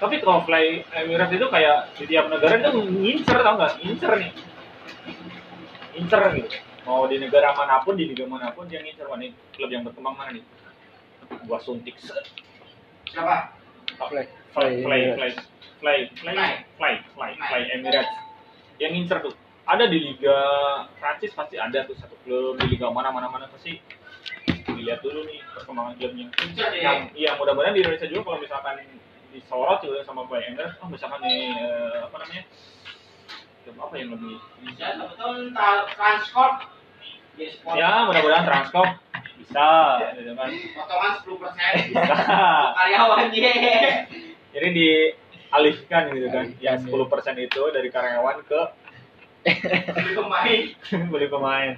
tapi kalau Fly Emirates itu kayak di tiap negara itu ngincer tau nggak? Ngincer nih. Ngincer gitu. Mau di negara mana pun di liga mana pun dia ngincer. Mana nih klub yang berkembang mana nih? Gua suntik. Siapa? Fly. fly fly fly fly. Fly fly fly fly Emirates. Yang ngincer tuh ada di liga Prancis pasti ada tuh satu klub. Di liga mana mana mana pasti. Dilihat dulu nih perkembangan klubnya. Deh. yang iya mudah-mudahan di Indonesia juga kalau misalkan disorot juga sama Emirates oh misalkan nih eh, apa namanya? Klub apa yang lebih Bisa betul transport. Ya mudah-mudahan Transcorp. Bisa gitu kan. Potongan 10 persen. bisa. [laughs] Karyawan ye. jadi dialihkan gitu kan. Yang Alihkan, 10% itu dari karyawan ke Beli pemain. [laughs] beli pemain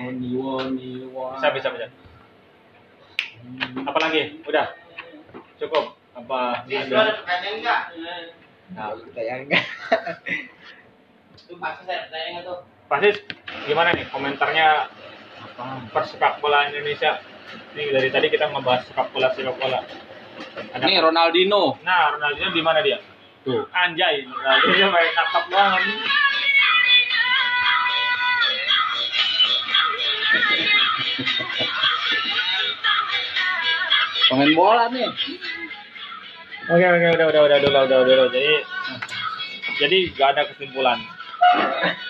Woni woni woni. bisa bisa bisa apa lagi udah cukup apa lu ada pertanyaan enggak? Nah, yang enggak. [laughs] Itu pasti saya pertanyaan nggak tuh? pasti gimana nih komentarnya persepak bola Indonesia ini dari tadi kita ngebahas sepak bola sepak bola ada Ini Ronaldinho. nah Ronaldinho di mana dia Tuh. anjay Ronaldinho main nakap banget [laughs] Pemain bola nih. oke oke udah udah udah udah udah udah, udah. jadi jadi gak ada kesimpulan [laughs]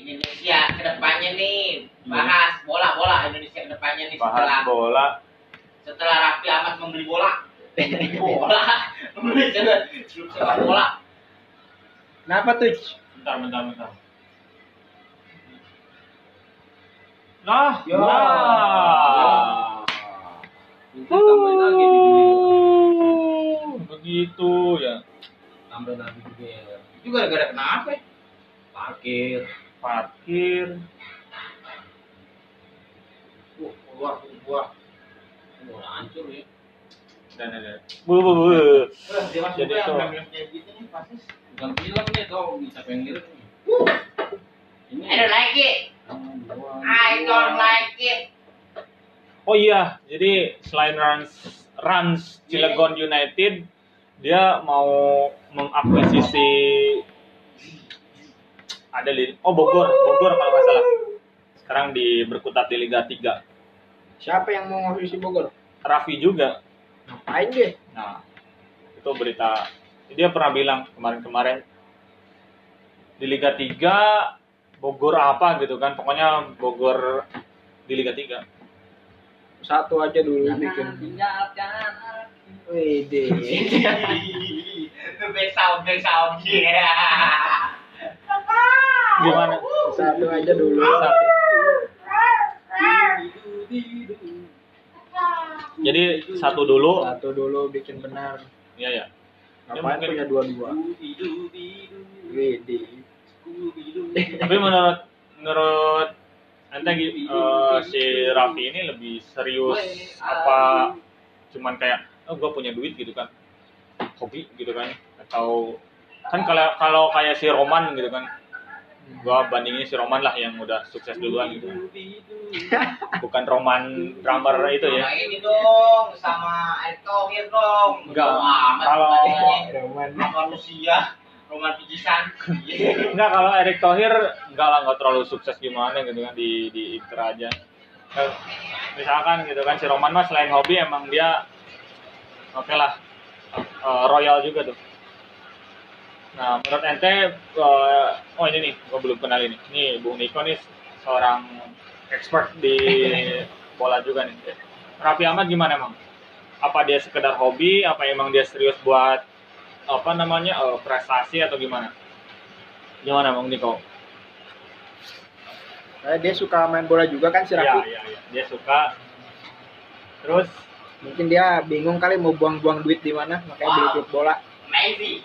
Indonesia ke depannya nih bahas bola bola Indonesia ke depannya nih setelah bahas bola setelah Raffi Ahmad membeli bola [laughs] bola membeli sepak bola Kenapa tuh? bentar bentar bentar nah Ya. nah Itu tambahin lagi di begitu ya Tambahin lagi juga ya. itu gara-gara kenapa ya? Parkir. parkir Wah, keluar keluar Udah hancur ya. bu bu bu Jadi yang film kayak gitu pasti Bukan film nih tau ngirit nih. Ini. I don't like it I don't like it oh iya jadi selain Rans Rans Cilegon United dia mau mengakuisisi ada di oh Bogor Bogor kalau nggak salah sekarang di berkutat di Liga 3 Siapa yang mau ngurus Bogor? Raffi juga Ngapain deh? Nah, itu berita. Dia pernah bilang kemarin-kemarin di Liga 3 Bogor apa gitu kan. Pokoknya Bogor di Liga 3. Satu aja dulu bikin. Wede. back sound back sound yeah Gimana? Satu aja dulu. Satu. Jadi satu dulu. Satu dulu bikin benar. Iya ya. Ya, Ngapain mungkin- punya dua-dua? Wede. Tapi menurut menurut gi- eh, si Raffi ini lebih serius apa cuman kayak oh gue punya duit gitu kan hobi gitu kan atau kan kalau kalau kayak si Roman gitu kan gua bandingin si Roman lah yang udah sukses duluan gitu bukan Roman drummer itu ya Sama ini dong, sama Erick Thohir dong. Enggak, kalau-. Roman. sama manusia, roman pijisan. Enggak kalau Erick Thohir enggak lah enggak terlalu sukses gimana gitu kan di di Inter aja. Eh, Misalkan gitu kan si Roman mah selain hobi emang dia oke lah eh, royal juga tuh. Nah menurut ente eh, oh ini nih gua belum kenal ini. Nih Bung Niko nih seorang expert di [laughs] bola juga nih. Raffi Ahmad gimana emang? Apa dia sekedar hobi? Apa emang dia serius buat apa namanya eh, prestasi atau gimana? Gimana Bang Niko? Kayak dia suka main bola juga kan si Iya, Raffi. iya, iya. Dia suka. Terus Mungkin dia bingung kali mau buang-buang duit di mana, makanya beli Wow. klub bola. Amazing,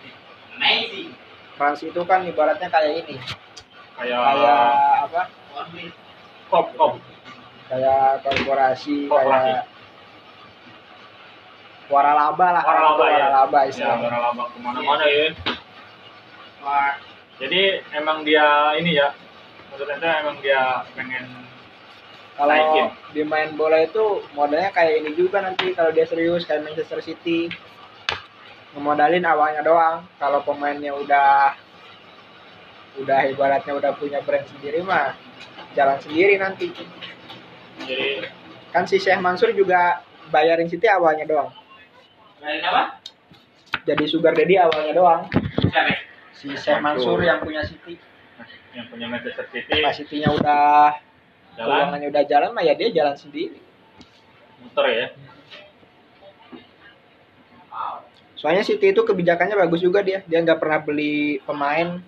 amazing. Trans itu kan ibaratnya kayak ini, kayak kayak apa? Kop kop. Kayak korporasi, Korporasi. kayak waralaba lah. Waralaba ya. Waralaba Ya, istilahnya. waralaba ke mana-mana ya. Wah, Jadi emang dia ini ya. Menurut ente emang dia pengen Kalau naikin. di main bola itu modalnya kayak ini juga nanti kalau dia serius kayak Manchester City ngemodalin awalnya doang. Kalau pemainnya udah udah ibaratnya udah punya brand sendiri mah jalan sendiri nanti. Jadi Kan si Syekh Mansur juga bayarin City awalnya doang. Dari apa? Jadi sugar daddy awalnya doang. Siapa? Si Syekh Mansur yang punya City. yang punya Manchester City Pas City-nya udah jalan keuangannya udah jalan mah ya dia jalan sendiri. muter ya. Soalnya City itu kebijakannya bagus juga dia. Dia nggak pernah beli pemain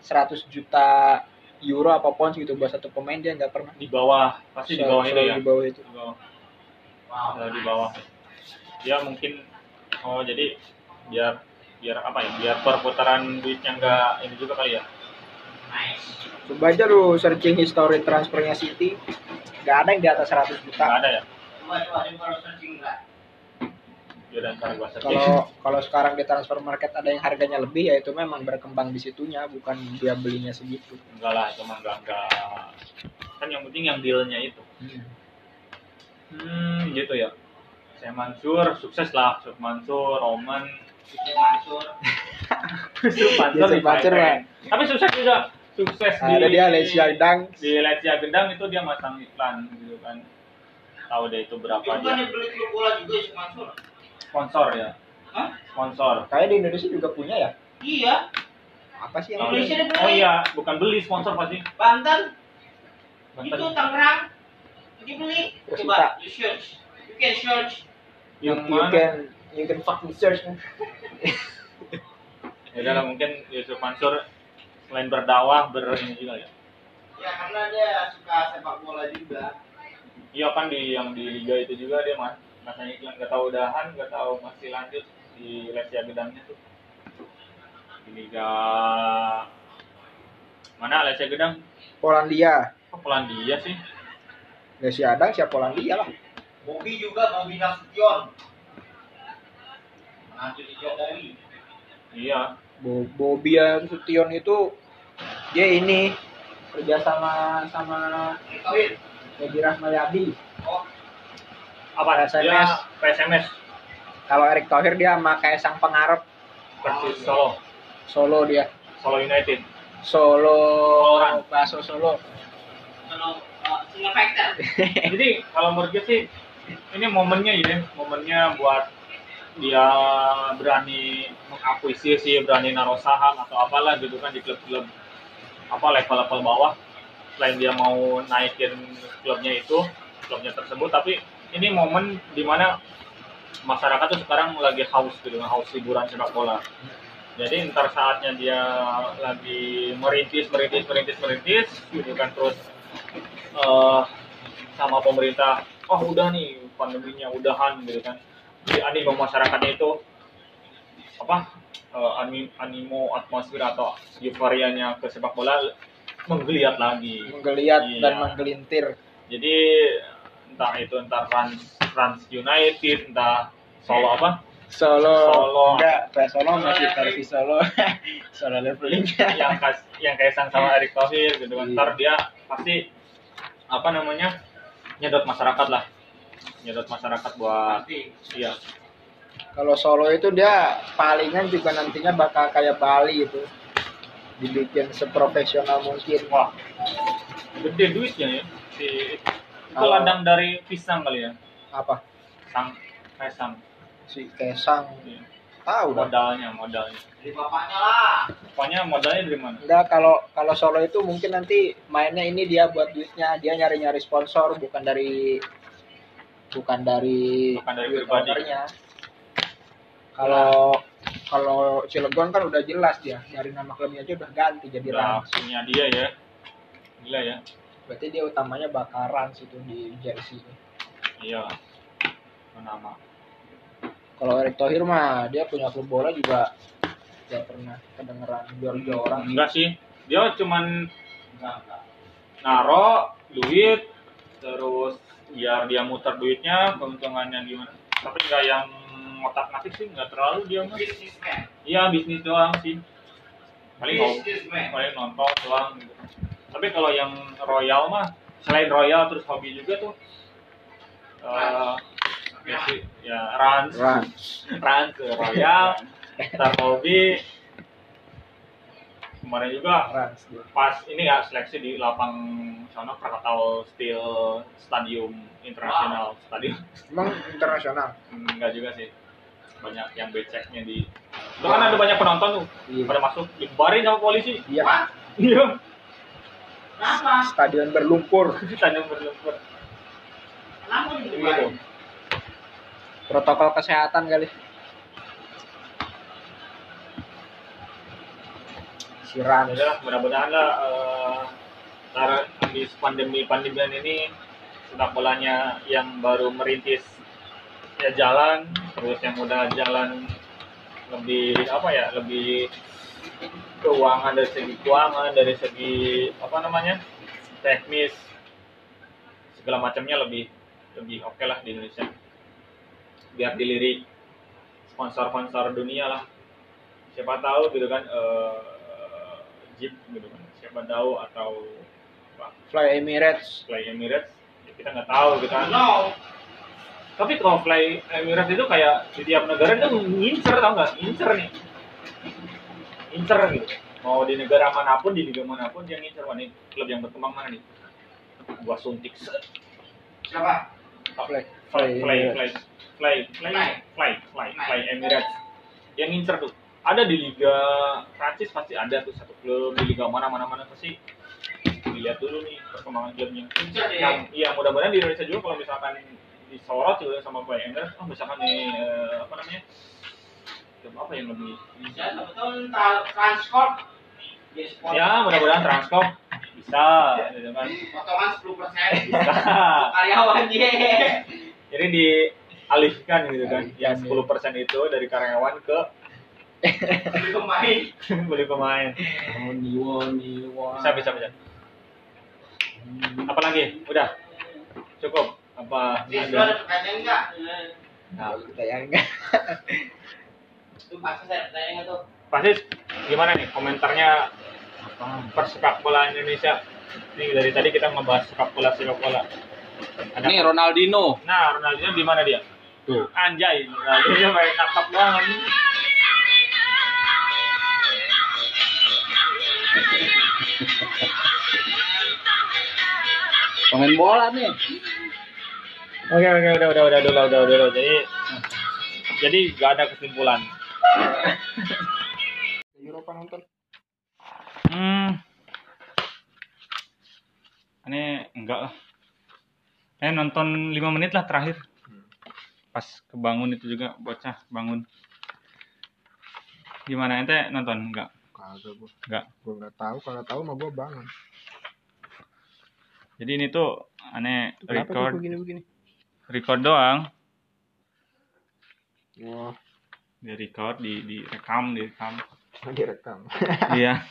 100 juta euro apa pounds gitu buat satu pemain dia nggak pernah. Di bawah pasti di bawah itu Selalu ya. Di bawah itu. Di bawah. Wow. Di bawah. Dia mungkin oh jadi biar biar apa ya? Biar perputaran duitnya enggak ini juga kali ya. Nice. Coba aja lu searching history transfernya City. Nggak ada yang di atas 100 Enggak juta. ada ya. Kalau. Ya. Kalau kalau sekarang di transfer market ada yang harganya lebih ya itu memang berkembang di situnya bukan dia belinya segitu. enggak lah cuma enggak enggak kan yang penting yang dealnya itu hmm gitu ya saya Mansur sukses lah Yusuf Mansur Roman Itu Mansur. [laughs] Yusuf Mansur di Mansur. Bang. tapi sukses juga sukses di Ada dia Lesia Dang. di Lesia Gendang itu dia masang iklan gitu kan tahu deh itu berapa bukan dia beli klub bola juga si Mansur. sponsor ya Hah? sponsor Kayak di Indonesia juga punya ya. Iya, Apa sih yang Indonesia beli. oh iya bukan beli sponsor pasti Banten, Banten. itu Tangerang. Dia beli. Persita. Coba you search. You can search. Yang you mana can you can fucking search man. [laughs] ya udah lah, mungkin Yusuf Mansur selain berdakwah ber ini juga ya Ya karena dia suka sepak bola juga. Iya kan di yang di liga itu juga dia mas masanya iklan nggak tahu udahan nggak tahu masih lanjut di Lesia Gedangnya tuh di liga mana Lesia Gedang Polandia. Polandia sih Lesia Dang siapa Polandia lah. Bobby juga Bobby Nasution. Nanti di Jokowi. iya Bo Bobian Sution itu dia ini kerja sama sama. Edi Rahmayadi. Oh, apa PSMS. dia PSMS Kalau Erick Thohir dia sama kayak sang pengarap versus Solo Solo dia. Solo United Solo Orang. Baso Solo. kalau uh, [laughs] jadi kalau menurut gue sih ini momennya ya momennya buat dia berani mengakuisisi berani naruh saham atau apalah gitu kan di klub-klub apa level-level bawah. Selain dia mau naikin klubnya itu klubnya tersebut tapi ini momen di mana masyarakat tuh sekarang lagi haus gitu haus hiburan sepak bola. Jadi ntar saatnya dia lagi merintis merintis merintis merintis gitu kan terus eh sama pemerintah oh udah nih pandeminya udahan gitu kan. Jadi animo masyarakatnya itu apa eh, ani- animo atmosfer atau euforianya ke sepak bola menggeliat lagi. Menggeliat Iya. dan menggelintir. Jadi entah itu entah Rans Rans United entah Solo apa. Solo, Solo. enggak kayak Solo masih versi Solo. [laughs] Solo leveling. Yang kas, yang kaisang sama Erick Thohir gitu kan. Iya. ntar dia pasti apa namanya nyedot masyarakat lah. Nyedot masyarakat buat Pasti. iya. Kalau Solo itu dia palingan juga nantinya bakal kayak Bali itu. Dibikin seprofesional mungkin. Wah. Gede duitnya ya. Si itu Kalau- ladang dari pisang kali ya. Apa? Sang kaisang. Si Kesang Iya. Tahu dah. Modalnya modalnya. Dari bapaknya lah. pokoknya modalnya dari mana? Enggak kalau kalau Solo itu mungkin nanti mainnya ini dia buat duitnya. Dia nyari nyari sponsor bukan dari bukan dari Bukan dari duit pribadi. ownernya. kalau kalau Cilegon kan udah jelas dia. Dari nama klubnya aja udah ganti jadi udah Rans. punya dia ya. Gila ya. Berarti dia utamanya bakal Rans itu di jersey. Iya. Nama kalau Erick Thohir mah dia punya klub bola juga gak pernah kedengeran juara orang. Enggak sih. Dia cuman Enggak, enggak. naro duit terus biar dia muter duitnya keuntungannya gimana. Tapi nggak yang ngotak ngatik sih nggak terlalu dia mah. Iya bisnis doang sih. Paling hobi paling nonton doang gitu. Tapi kalau yang royal mah selain royal terus hobi juga tuh eh ya sih ya Rans. Rans. Rans ke royal. Ntar hobi kemarin juga Rans pas ini ya seleksi di lapang sana Krakatau Steel Stadium Internasional Stadium. Emang internasional? Enggak juga sih. Banyak yang beceknya di itu kan ada banyak penonton tuh. Iya. pada masuk dibarin sama polisi. Iya. Iya. Kenapa? stadion berlumpur. [laughs] Stadium berlumpur. Kenapa gitu dibubarin? Protokol kesehatan kali. Si Rans ya mudah-mudahan lah eh, ntar habis pandemi pandemian ini sepak bolanya yang baru merintis ya jalan terus yang udah jalan lebih apa ya lebih keuangan dari segi keuangan dari segi apa namanya teknis segala macamnya lebih lebih oke lah di Indonesia biar dilirik sponsor-sponsor dunia lah. Siapa tahu gitu kan eh, Jeep gitu kan siapa tahu atau apa, Fly Emirates. Fly Emirates ya kita nggak tahu gitu kan. No. tapi kalau Fly Emirates itu kayak di tiap negara itu ngincer tau nggak? Ngincer nih. Ngincer gitu mau di negara mana pun di liga mana pun dia ngincer wah nih klub yang berkembang mana nih? Gua suntik. Siapa? Fly fly fly fly fly fly fly fly fly Emirates yang ngincer tuh ada di liga Prancis pasti ada tuh satu klub di liga mana mana mana pasti dilihat dulu nih perkembangan klubnya deh. yang iya mudah-mudahan di Indonesia juga kalau misalkan disorot juga sama Fly Emirates oh misalkan nih eh, apa namanya klub apa yang lebih Bisa betul transport. Di sport. ya mudah-mudahan Transcorp bisa gitu kan Potongan 10 persen. bisa Karyawan dia. jadi dialihkan gitu kan. Yang Alihkan, 10% itu dari karyawan ke Beli pemain. [laughs] beli pemain. Woni bisa bisa bisa. Apa lagi? Udah. Cukup. Apa ada? pertanyaan enggak? nah, kita yang enggak Itu pasti saya pertanyaan enggak tuh? pasti. Gimana nih komentarnya persepak bola Indonesia? Ini dari tadi kita ngebahas sepak bola sepak bola. Ada Ini Ronaldinho. nah Ronaldinho di mana dia Tuh. anjay Ronaldinho main nakap banget Pemain bola nih. Oke oke udah udah udah udah udah udah, udah. jadi jadi gak ada kesimpulan. Eropa nonton Hmm. Ini enggak lah. Eh nonton 5 menit lah terakhir. Pas kebangun itu juga bocah bangun. Gimana ente nonton? Enggak. kagak gua. Enggak. gua nggak tahu kalau tahu mah gua bangun. Jadi ini tuh aneh kenapa tuh record. begini begini record doang. wah. Di record di direkam direkam [laughs] direkam [laughs] iya.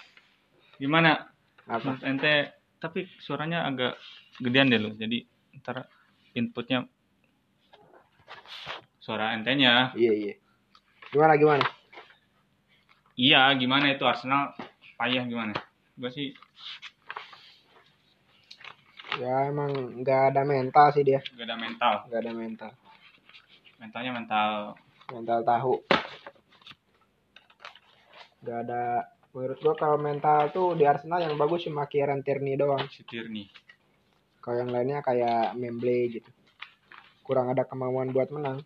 Gimana? Apa? Menurut ente tapi suaranya agak gedean deh lo jadi ntar inputnya suara entenya. Iya iya. Gimana gimana? Iya gimana itu? Arsenal payah gimana? Gue sih ya emang nggak ada mental sih dia. Gak ada mental. Nggak ada mental. Mentalnya mental. Mental tahu. Nggak ada. Menurut gua kalau mental tuh di Arsenal yang bagus cuma Kieran Tierney doang. Si Tierney. Kalau yang lainnya kayak Memble gitu kurang ada kemauan buat menang.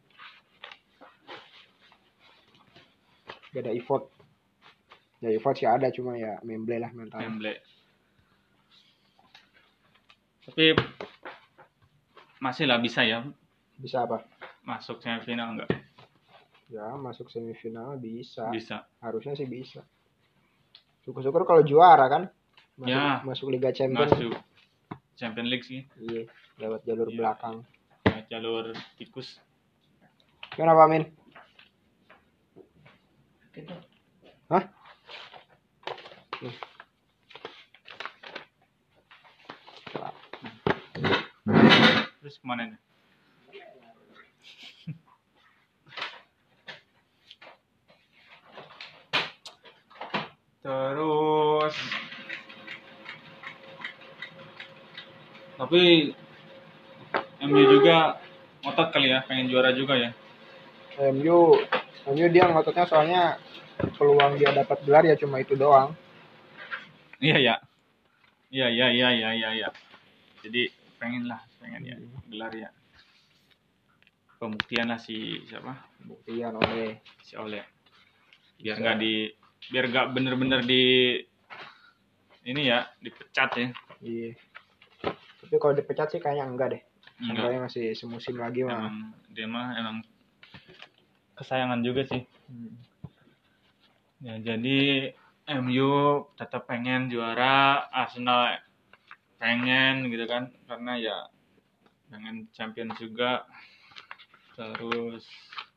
Gak ada effort. Ya effort sih ada cuma ya Memble lah mental Wembley tapi masih lah bisa ya. Bisa apa? Masuk semifinal enggak ya masuk semifinal bisa. Bisa. Harusnya sih bisa. Syukur-syukur kalau juara kan? Masuk, Ya. masuk Liga Champions. Masuk. Champion League sih. Iya lewat jalur Iya. belakang jalur tikus gimana Pak Min Gitu. Hah? terus ke mana nih terus tapi MU juga ngotot kali ya pengen juara juga ya. MU MU dia ngototnya soalnya peluang dia dapat gelar ya cuma itu doang. Iya ya. Iya iya iya iya iya iya. Jadi pengen lah pengen ya gelar ya. Pembuktian lah si siapa? Buktian oleh si Ole. Biar nggak di biar nggak bener-bener di ini ya dipecat ya. Iya. Tapi kalau dipecat sih kayaknya enggak deh enggak. Masih semusim lagi mah. Emang dia mah emang kesayangan juga sih. Hmm. ya jadi MU tetap pengen juara Arsenal pengen gitu kan karena ya pengen champion juga. Terus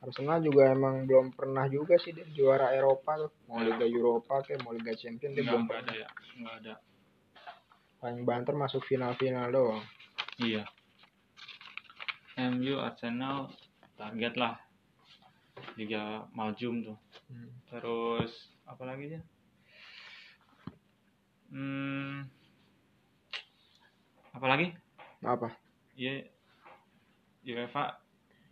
Arsenal juga emang belum pernah juga sih dia juara Eropa tuh. Mau Liga Eropa kayak mau Liga Champions dia belum pernah. ada ya nggak ada. Paling banter masuk final-final doang. Iya. MU Arsenal target lah Liga Maljum tuh. Hmm. Terus apa lagi ya? Hmm, apa lagi? apa Iya, UEFA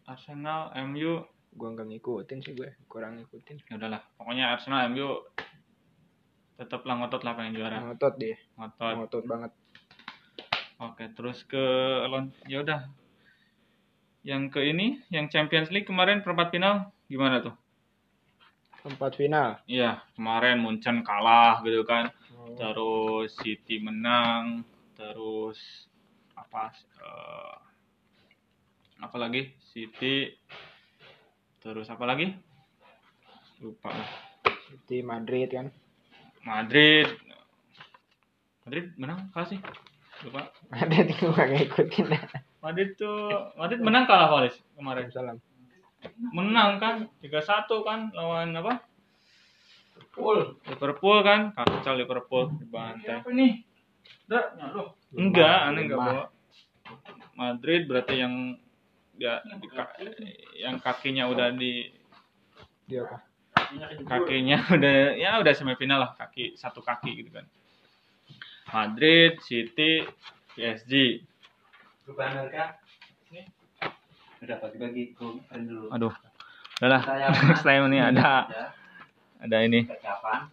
Arsenal MU gua nggak ngikutin sih gue kurang ngikutin ya udahlah pokoknya Arsenal MU tetaplah ngotot lah pengen juara ngotot dia ngotot ngotot banget Oke, terus ke lon ya udah. Yang ke ini, yang Champions League kemarin perempat final gimana tuh? tempat final Iya, kemarin Munchen kalah gitu kan. Oh. Terus City menang, terus apa eh, apa lagi? City terus apa lagi? Lupa. City Madrid kan Madrid Madrid menang kalah sih. Lupa. Madrid gue nggak ngikutin Madrid tuh Madrid menang kalah Valis kemarin. salam menang kan 3-1 kan lawan apa Full. Liverpool kan kacau Liverpool dibantai Apa nih? Nyalo. enggak aneh enggak bawa Madrid berarti yang dia di ka- yang kakinya udah di dia apa kakinya [laughs] udah ya udah semifinal lah kaki satu kaki gitu kan Madrid City PSG Perubahan mereka. Udah pagi-pagi gue dulu. aduh. Udahlah Saya [laughs] selain ini ada. Ya, ada ini. Persiapan.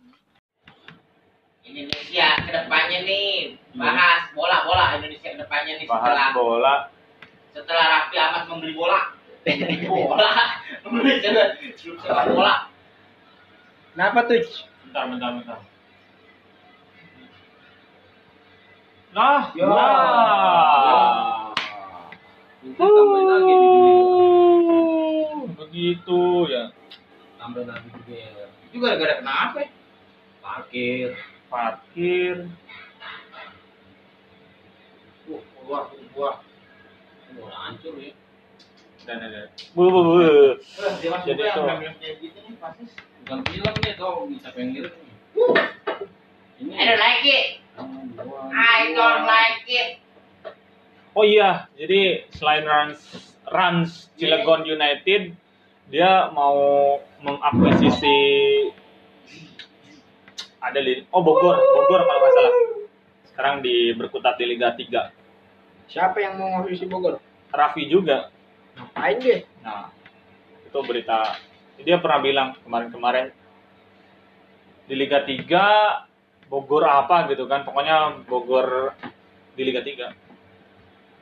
Indonesia ke depannya nih. Bahas bola bola. Indonesia ke depannya nih setelah bola. setelah Raffi Ahmad membeli bola. Membeli bola. [laughs] Membeli sepak bola. Kenapa tuh bentar bentar bentar. Lah Ya. lah. Itu tambahin lagi di Uh, begitu ya Tambahin lagi juga ya. itu gara-gara kenapa ya? Parkir. parkir Uh, keluar keluar Wah, hancur ya. dan ada bu bu bu Jadi yang itu- gitu nih pasti. Bukan film nih tau siapa yang ngirim nih. Ini I don't like it. I don't like it. Oh iya jadi selain Rans Rans Cilegon United dia mau mengakuisisi ada di oh Bogor Bogor kalau nggak salah sekarang di berkutat di Liga 3 Siapa yang mau ngurus Bogor? Raffi juga Ngapain dia? Nah, itu berita. Dia pernah bilang kemarin-kemarin di Liga 3 Bogor apa gitu kan. Pokoknya Bogor di Liga 3.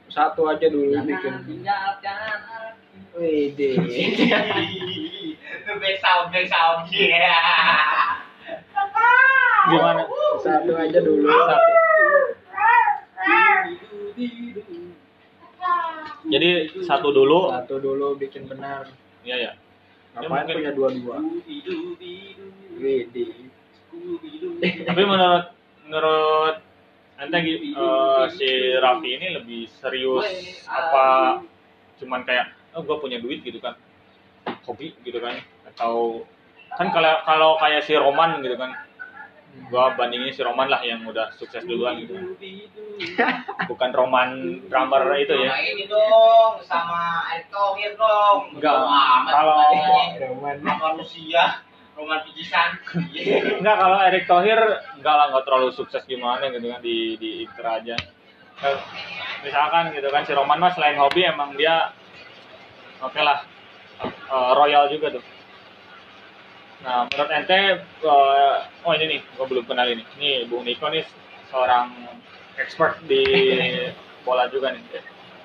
Satu aja dulu bikin. tinggalkan Wede. Back sound, back sound. Yeah. Gimana? Satu aja dulu. Satu. Jadi satu dulu. Satu dulu bikin benar. Iya ya. Ngapain mungkin- punya dua-dua? Wede. Tapi menurut menurut gi- eh, si Raffi ini lebih serius apa cuman kayak oh gue punya duit gitu kan hobi gitu kan atau kan kalau kalau kayak si Roman gitu kan gua bandingin si Roman lah yang udah sukses duluan gitu [laughs] bukan Roman drummer itu ya Sama ini dong, sama Erick Thohir dong. Enggak. Kalau-. Roman. manusia, roman pijisan. Enggak kalau Erick Thohir enggak lah enggak terlalu sukses gimana gitu kan di di Inter aja. Eh, Misalkan gitu kan si Roman mah selain hobi emang dia oke lah eh, royal juga tuh. Nah menurut ente eh, oh ini nih gua belum kenal ini. Nih Bung Niko nih seorang expert di [laughs] bola juga nih.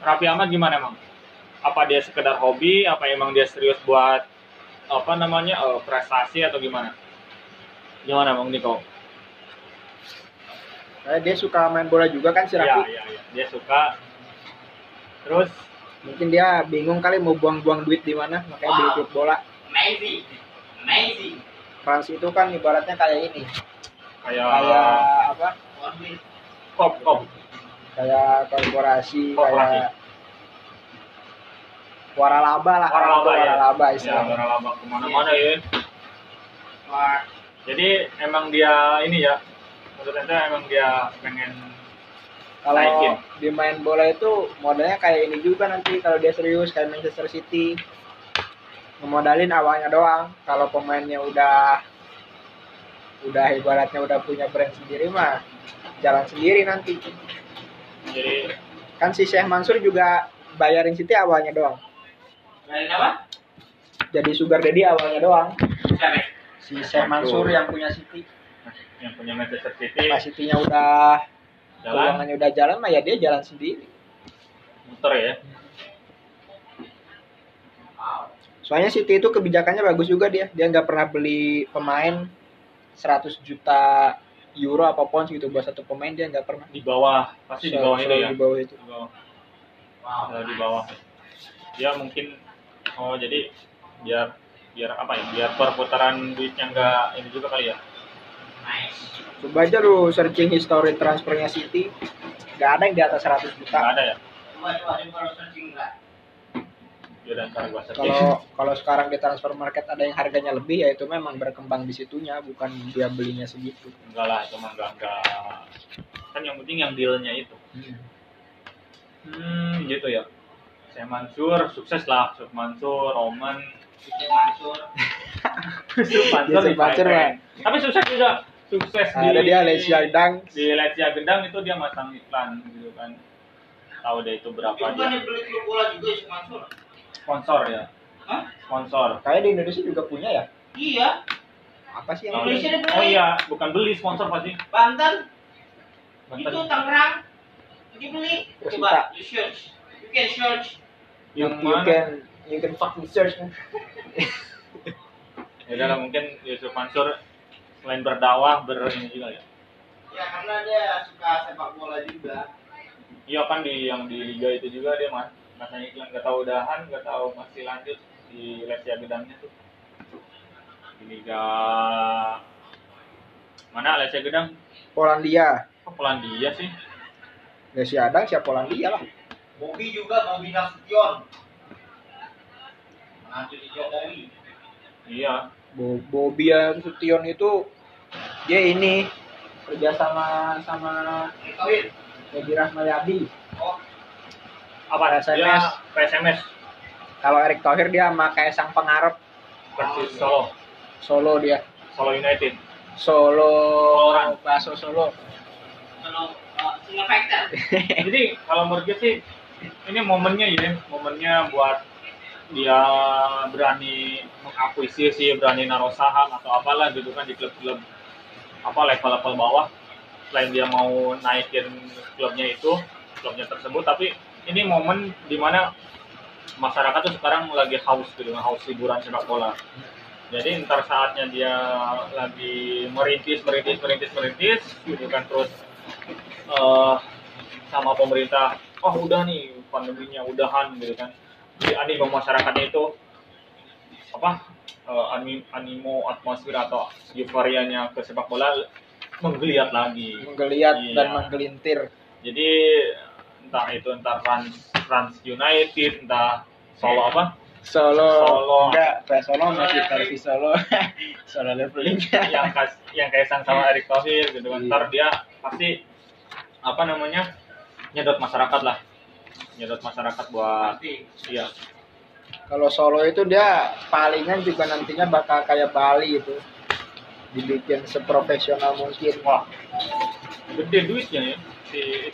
Raffi Ahmad gimana emang? Apa dia sekedar hobi? Apa emang dia serius buat apa namanya eh, prestasi atau gimana? Gimana Bang Niko? Nah, dia suka main bola juga kan si Iya, Raffi. iya, iya. Dia suka. Terus Mungkin dia bingung kali mau buang-buang duit di mana, makanya beli Wow. klub bola. Amazing, amazing. Trans itu kan ibaratnya kayak ini, kayak kayak apa? Kop kop. Kayak korporasi, Korporasi. kayak waralaba lah. Waralaba ya. Waralaba Ya, istilahnya. waralaba ke mana-mana ya. Wah, Jadi emang dia ini ya. Menurut emang dia pengen Kalau naikin. di main bola itu modalnya kayak ini juga nanti kalau dia serius kayak Manchester City ngemodalin awalnya doang. Kalau pemainnya udah udah ibaratnya udah punya brand sendiri mah jalan sendiri nanti. Jadi Kan si Syekh Mansur juga bayarin City awalnya doang. Dari apa? Jadi sugar daddy awalnya doang. Siapa? Si Syekh Mansur yang punya City. yang punya Manchester City Pas City-nya udah jalan keuangannya udah jalan mah ya dia jalan sendiri. muter ya. Soalnya City itu kebijakannya bagus juga dia. Dia nggak pernah beli pemain 100 juta euro apa pounds gitu buat satu pemain dia nggak pernah. Di bawah pasti di bawah itu ya. Di bawah itu. Di bawah. Wow. Di bawah. Dia mungkin oh jadi biar biar apa ya? Biar perputaran duitnya enggak ini juga kali ya. Nice. Coba aja lu searching history transfernya City. Nggak ada yang di atas 100 juta. Enggak ada ya. Coba coba coba kalau. Ya. Kalau kalau sekarang di transfer market ada yang harganya lebih ya itu memang berkembang di situnya bukan dia belinya segitu. enggak lah itu mah enggak enggak kan yang penting yang dealnya itu hmm gitu ya saya Mansur sukses lah Yusuf Mansur Roman Mansur. [laughs] Yusuf Mansur Yusuf di Mansur, Thailand. Bang. tapi sukses juga sukses di Ada dia Lesia Dang. di Lesia Gendang itu dia masang iklan gitu kan tahu deh itu berapa Itu kan beli klub bola juga si Mansur. sponsor ya Hah? sponsor Kayak di Indonesia juga punya ya. Iya, Apa sih yang Indonesia beli. oh iya bukan beli sponsor pasti Banten, Banten. itu Tangerang. Dia beli. Terus Coba you search. You can search. You, yang you mana can you can fucking search. man. [laughs] ya udah lah, mungkin Yusuf Mansur selain berdakwah ber ini juga ya Ya karena dia suka sepak bola juga. Iya kan di yang di liga itu juga dia mas masanya iklan nggak tahu udahan nggak tahu masih lanjut di Lesia Gedangnya tuh di liga mana Lesia Gedang Polandia. oh, Polandia sih Lesia Dang siapa Polandia lah. Bobby juga Bobby Nasution. Nanti dijadari. iya Bo Bobian Sution itu dia ini kerja sama sama. Edi Rahmayadi. Oh, apa PSMS. dia PSMS Kalau Erick Thohir dia sama Kaisang Pengarep versus Solo Solo dia. Solo United Solo Orang. Baso Solo. kalau uh, [laughs] jadi kalau menurut gue sih ini momennya ya momennya buat dia berani mengakuisisi berani naruh saham atau apalah gitu kan di klub-klub apa level-level bawah. Selain dia mau naikin klubnya itu klubnya tersebut tapi ini momen di mana masyarakat tuh sekarang lagi haus gitu haus hiburan sepak bola. Jadi ntar saatnya dia lagi merintis merintis merintis merintis gitu kan terus eh sama pemerintah oh udah nih pandeminya udahan gitu kan jadi animo masyarakatnya itu apa eh, ani- animo atmosfer atau euforianya ke sepak bola menggeliat lagi Menggeliat Iya. dan menggelintir. jadi entah itu entah Trans Trans United entah Solo apa Solo. Solo. Enggak, PS Solo masih versi Solo. [laughs] Solo leveling. yang kas yang kaisang sama Erick Thohir gitu kan Iya. ntar dia pasti apa namanya nyedot masyarakat lah nyedot masyarakat buat iya Kalau Solo itu dia palingan juga nantinya bakal kayak Bali itu. Dibikin seprofesional mungkin. wah gede duitnya ya si itu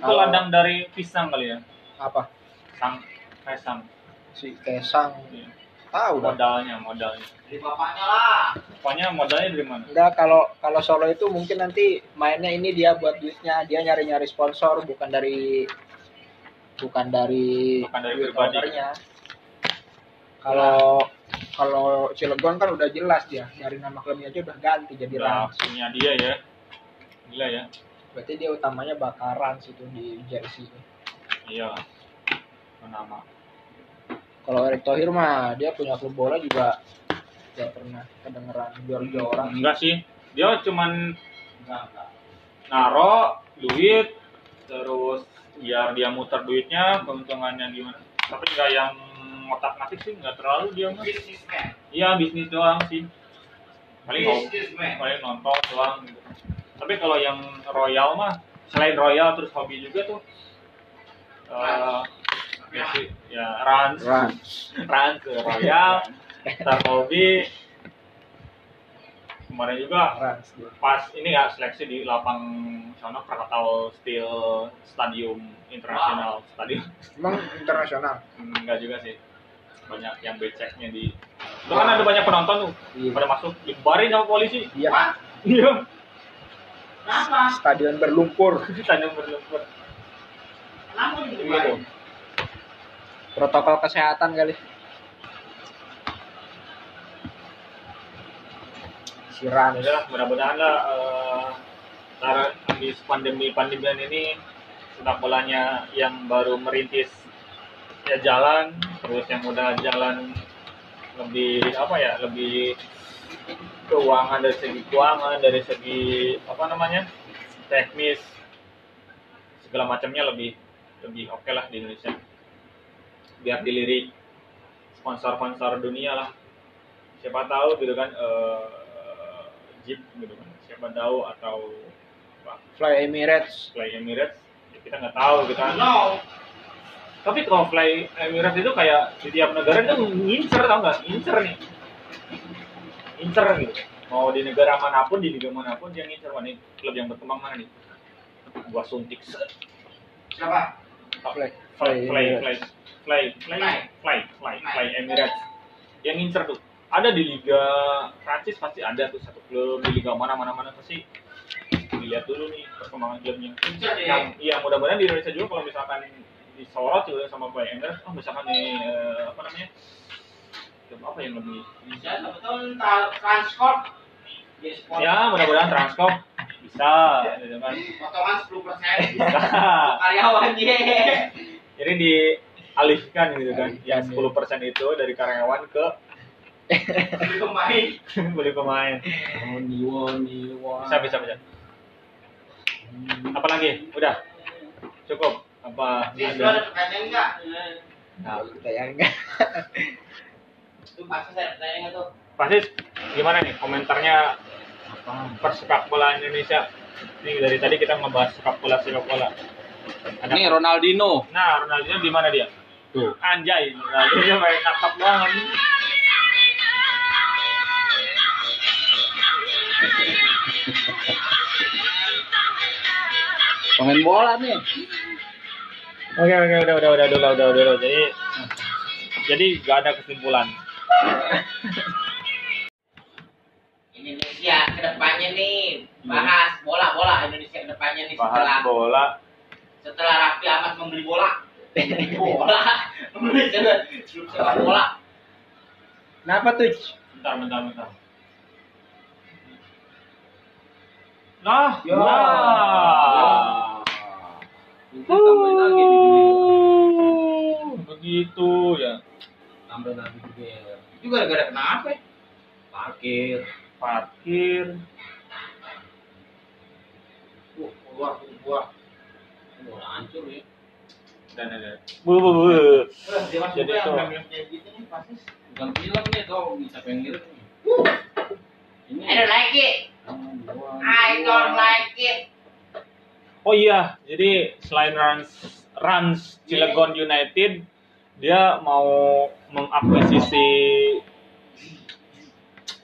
Kalau- ladang dari pisang kali ya Apa? sang kaisang Si Kesang. Iya. Tahu dah. modalnya modalnya Dari bapaknya lah. pokoknya modalnya dari mana Enggak, kalau kalau Solo itu mungkin nanti mainnya ini dia buat duitnya, dia nyari-nyari sponsor bukan dari bukan dari Bukan dari duit pribadi. ownernya. Kalau kalau Cilegon kan udah jelas dia dari nama klubnya aja udah ganti jadi udah Rans. punya dia ya gila ya Berarti dia utamanya bakal Rans itu di jersey. iya nama Kalau Erick Thohir mah dia punya klub bola juga gak pernah kedengeran juara orang. enggak sih. Dia cuman Enggak, enggak. naro duit terus biar dia muter duitnya keuntungannya gimana. Tapi nggak yang otak ngatik sih nggak terlalu dia mah. Iya bisnis doang sih. Paling paling nonton doang gitu. Tapi kalau yang royal mah selain royal terus hobi juga tuh eh ya ya Rans. runs ke royal ntar hobi kemarin juga Rans. pas ini ya seleksi di lapang sana Krakatau Steel Stadium Internasional Stadium Emang internasional. enggak juga sih banyak yang beceknya di itu kan ada banyak penonton tuh Iya. pada masuk dibarin sama polisi Iya. Wah, iya Kenapa? Stadion berlumpur. [laughs] stadium berlumpur Kenapa gitu gitu? Protokol kesehatan kali. Si Rans. ya udah mudah-mudahan lah eh, ntar habis pandemi pandemian ini sepak bolanya yang baru merintis ya jalan terus yang udah jalan lebih apa ya lebih keuangan dari segi keuangan dari segi apa namanya teknis segala macamnya lebih lebih oke lah di Indonesia biar dilirik sponsor-sponsor dunia lah siapa tahu gitu kan eh, Jeep gitu kan siapa tahu atau apa Fly Emirates. Fly Emirates ya kita nggak tahu gitu kan No. tapi kalau Fly Emirates itu kayak di tiap negara itu ngincer tau nggak ngincer nih ngincer gitu mau di negara mana pun di liga mana pun dia ngincer wah nih klub yang berkembang mana nih gua suntik. Siapa? Fly. fly fly Emirates. fly fly fly fly fly fly Emirates yang ngincer tuh ada di liga Prancis pasti ada tuh satu klub di liga mana mana mana pasti dilihat dulu nih perkembangan klubnya Incer deh. yang iya mudah-mudahan di Indonesia juga kalau misalkan disorot juga sama Fly Emirates oh misalkan nih eh, apa namanya klub apa yang lebih Bisa betul transport. Di sport. ya mudah-mudahan Transcorp bisa gitu kan Potongan 10 persen. bisa Karyawan dia. jadi dialihkan gitu kan. Yang Alihkan, 10% itu dari karyawan ke Pemain. beli pemain. Woni woni woni. bisa bisa bisa. Apa lagi? Udah. Cukup. Apa Di ada? pertanyaan enggak? Nah, yang enggak. Itu pasti saya pertanyaan tuh? pasti. Gimana nih komentarnya persepak bola Indonesia? Ini dari tadi kita ngebahas sepak bola sepak bola. Ada Ini Ronaldinho. nah Ronaldinho di mana dia Tuh. anjay Ronaldinho pakai kakap banget Pemain bola nih. oke oke udah udah udah udah udah udah, udah. jadi jadi gak ada kesimpulan Indonesia ke depannya nih bahas bola bola Indonesia ke depannya nih setelah bahas bola setelah Raffi Ahmad membeli bola bola bola Kenapa tuh? bentar bentar bentar nah Ya. nah Uh, begitu ya Tambahin lagi juga. itu kenapa ya? Parkir. parkir Wah, keluar keluar Oh, hancur ya. Dan ada. Bu bu bu. Udah, dia masuk Jadi yang itu. film kayak gitu nih pasti Bukan film nih, tau bisa pengen nih. Ini. I don't like it I don't like it. Oh iya jadi selain Rans Rans Cilegon United dia mau mengakuisisi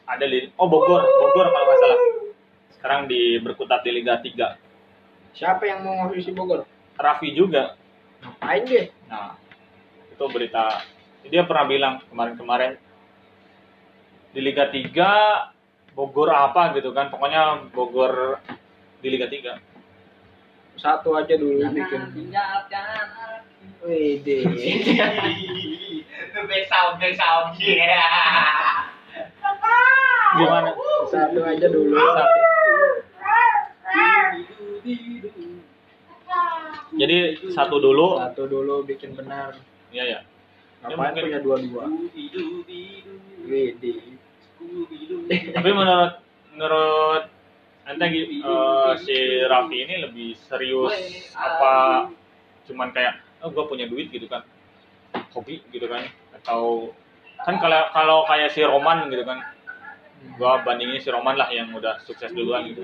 ada di oh Bogor. Bogor kalau nggak salah. Sekarang di berkutat di Liga 3 Siapa yang mau ngurus Bogor? Raffi juga Ngapain deh? Nah, itu berita. Dia pernah bilang kemarin-kemarin di Liga 3 Bogor apa gitu kan. Pokoknya Bogor di Liga 3. Satu aja dulu bikin. tinggalkan. Wih deh. back sound back sound yeah Gimana? Satu aja dulu. Satu. Jadi satu dulu. Satu dulu bikin benar. Iya ya. Ya, Ngapain mungkin. punya dua-dua? Tapi menurut menurut ente gi- eh, si Raffi ini lebih serius apa cuman kayak oh gue punya duit gitu kan hobi gitu kan atau kan kalau kalau kayak si Roman gitu kan gua bandingin si Roman lah yang udah sukses duluan gitu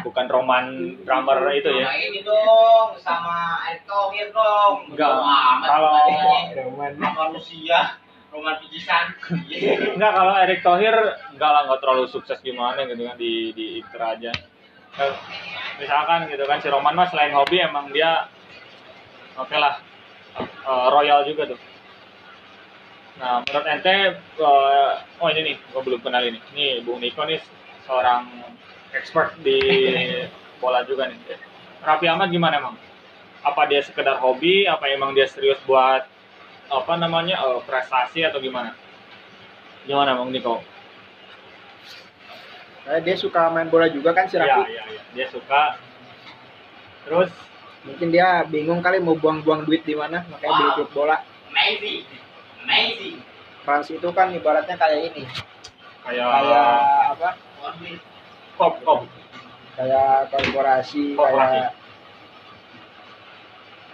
bukan Roman drummer itu ya Sama ini dong sama Erick Thohir dong Enggak. Kalau-. Roman. sama Rusia Roman Pijisan [laughs] Enggak kalau Erick Thohir enggak lah enggak terlalu sukses gimana gitu kan di di Inter aja. Eh, Misalkan gitu kan si Roman mah selain hobi emang dia oke lah eh, royal juga tuh. Nah menurut ente eh, oh ini nih gua belum kenal ini. Nih Bung Niko nih seorang expert di [laughs] bola juga nih. Raffi Ahmad gimana emang? Apa dia sekedar hobi? Apa emang dia serius buat apa namanya eh, prestasi atau gimana? Gimana Bang Niko? Kayak dia suka main bola juga kan si Iya, Raffi. iya, iya. Dia suka. Terus Mungkin dia bingung kali mau buang-buang duit di mana, makanya beli Wow. klub bola. amazing amazing Trans itu kan ibaratnya kayak ini, kayak kayak apa? Kop kop. Kayak korporasi, Korporasi. kayak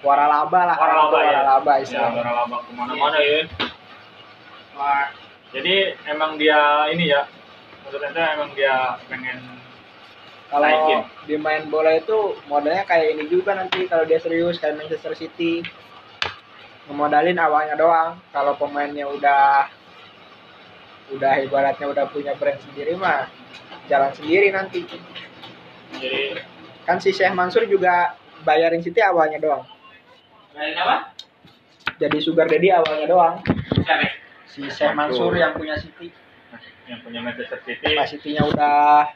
waralaba lah, Waralaba, ya. waralaba Ya, waralaba ke mana-mana ya. Wah, Jadi emang dia ini ya, menurut ente emang dia pengen Kalau naikin. di main bola itu modalnya kayak ini juga nanti kalau dia serius kayak Manchester City ngemodalin awalnya doang. Kalau pemainnya udah udah ibaratnya udah punya brand sendiri mah jalan sendiri nanti. Jadi Kan si Syekh Mansur juga bayarin City awalnya doang. dari apa? Jadi sugar daddy awalnya doang. Siapa? Si Syekh Mansur yang punya City. yang punya Manchester City Pas City-nya udah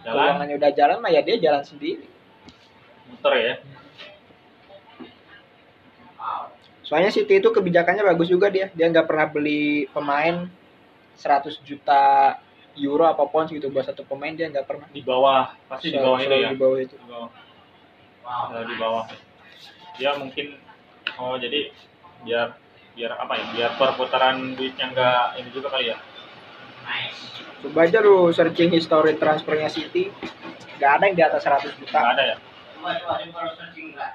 jalan udah jalan mah ya dia jalan sendiri. muter ya. Soalnya City itu kebijakannya bagus juga dia. Dia nggak pernah beli pemain 100 juta euro apa pounds gitu buat satu pemain dia nggak pernah. Di bawah pasti di bawah itu ya. Di bawah itu. Di bawah. Wow. Di bawah. Dia mungkin oh jadi biar biar apa ya? Biar perputaran duitnya enggak ini juga kali ya. Nice. Coba aja lu searching history transfernya City. Nggak ada yang di atas 100 juta. Enggak ada ya. Coba searching enggak?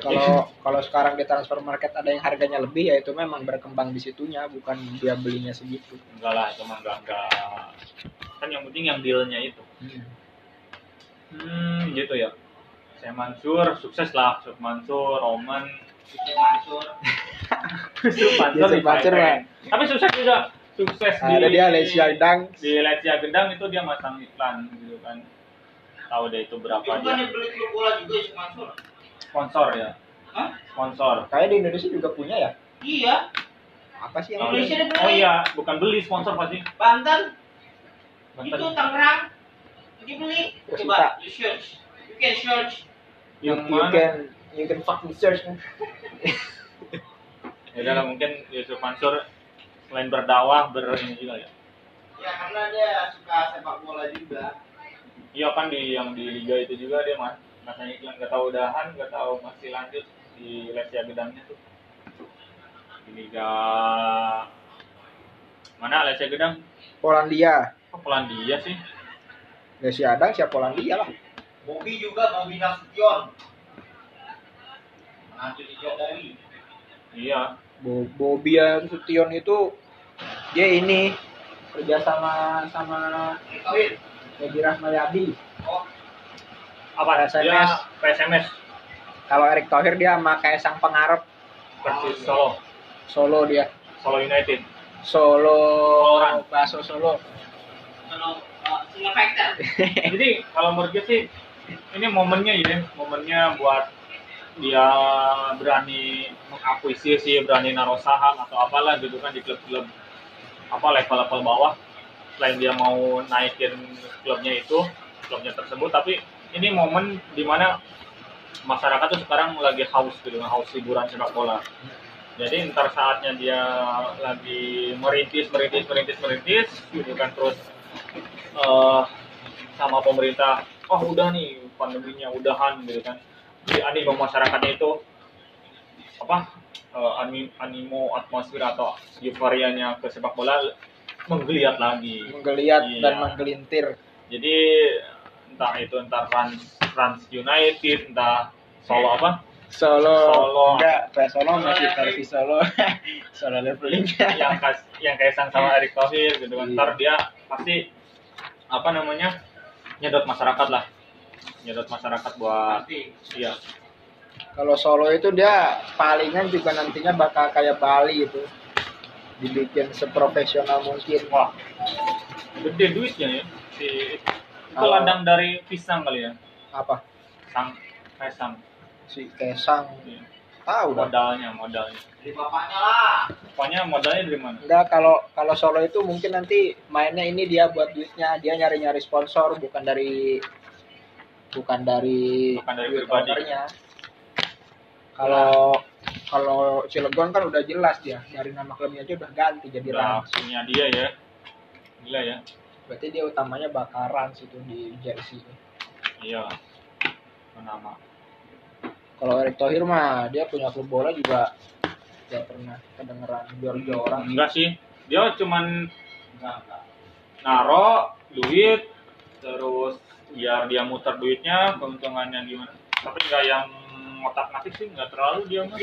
Kalau kalau sekarang di transfer market ada yang harganya lebih ya itu memang berkembang di situnya bukan dia belinya segitu. Enggak lah itu mah enggak enggak. Kan yang penting yang dealnya itu. Hmm gitu ya. Saya Mansur sukses lah. Yusuf Mansur Roman. Mansur. [laughs] Yusuf Mansur Yusuf di Mansur Thailand. mah. tapi sukses juga. Sukses ada dia Lesia Dang di Lesia Gendang itu dia masang iklan gitu kan. Tahu deh itu berapa Itu kan dia. yang beli klub bola juga si Mansur. Sponsor ya Hah? sponsor kayak di Indonesia juga punya ya Iya, apa sih yang Indonesia beli. oh iya bukan beli sponsor pasti Banten, Banten. itu Tangerang. Dia beli. Persita. Coba you search. You can search. you, yang you mana can you can fucking search [laughs] ya udah lah, mungkin Yusuf Mansur selain berdakwah ber ini juga ya Ya karena dia suka sepak bola juga. iya kan di yang di liga itu juga dia mas masanya iklan nggak tahu udahan nggak tahu masih lanjut di Lesia Gedangnya tuh. Di liga mana Lesia Gedang? Polandia. Oh, Polandia sih. Lesia Dang siapa Polandia lah. Bobby juga Bobby Nasution. Nanti di Jokowi. iya. Bo Bobian Sution itu dia ini kerja sama sama. Edi Rahmayadi. Oh, apa PSMS. dia PSMS kalau Erick Thohir dia sama Kaisang Pengarep. Versus Solo. Solo dia. Solo United. Solo Soloran. Baso Solo. Kalau uh, single factor. [laughs] jadi kalau menurut gue sih ini momennya ya momennya buat dia berani mengakuisisi berani naruh saham atau apalah gitu kan di klub-klub apa level-level bawah. Selain dia mau naikin klubnya itu klubnya tersebut tapi ini momen di mana masyarakat tuh sekarang lagi haus gitu haus hiburan sepak bola. Jadi ntar saatnya dia lagi merintis merintis merintis merintis gitu kan terus eh sama pemerintah oh udah nih pandeminya udahan gitu kan. Jadi animo masyarakatnya itu apa ani- animo atmosfer atau euforianya ke sepak bola menggeliat lagi. Menggeliat Iya. dan menggelintir. Jadi entah itu entah Rans Rans United entah Solo apa? Solo, Solo. enggak PS Solo masih versi Solo. [laughs] Solo leveling. Yang kas yang kaisang sama Erick Thohir gitu kan. Iya. ntar dia pasti apa namanya nyedot masyarakat lah. Nyedot masyarakat buat Pasti. iya. Kalau Solo itu dia palingan juga nantinya bakal kayak Bali itu. Dibikin seprofesional mungkin. Wah gede duitnya ya si itu Kalau- ladang dari pisang kali ya? Apa? Sang kaisang si Kesang. Iya. tahu dah. Modalnya modalnya. Dari bapaknya lah. pokoknya modalnya dari mana? Enggak kalau kalau Solo itu mungkin nanti mainnya ini dia buat duitnya. Dia nyari nyari sponsor bukan dari bukan dari Bukan dari duit pribadi. ownernya. kalau kalau Cilegon kan udah jelas dia. Dari nama klubnya aja udah ganti jadi udah punya dia ya. Gila ya berarti dia utamanya bakal Rans itu di jersey iya. Nama kalau Erick Thohir mah dia punya klub bola juga gak pernah kedengeran jual orang. Enggak sih. Dia cuman Enggak, enggak. naro duit terus biar dia muter duitnya keuntungannya gimana tapi nggak yang otak ngatik sih nggak terlalu dia mah.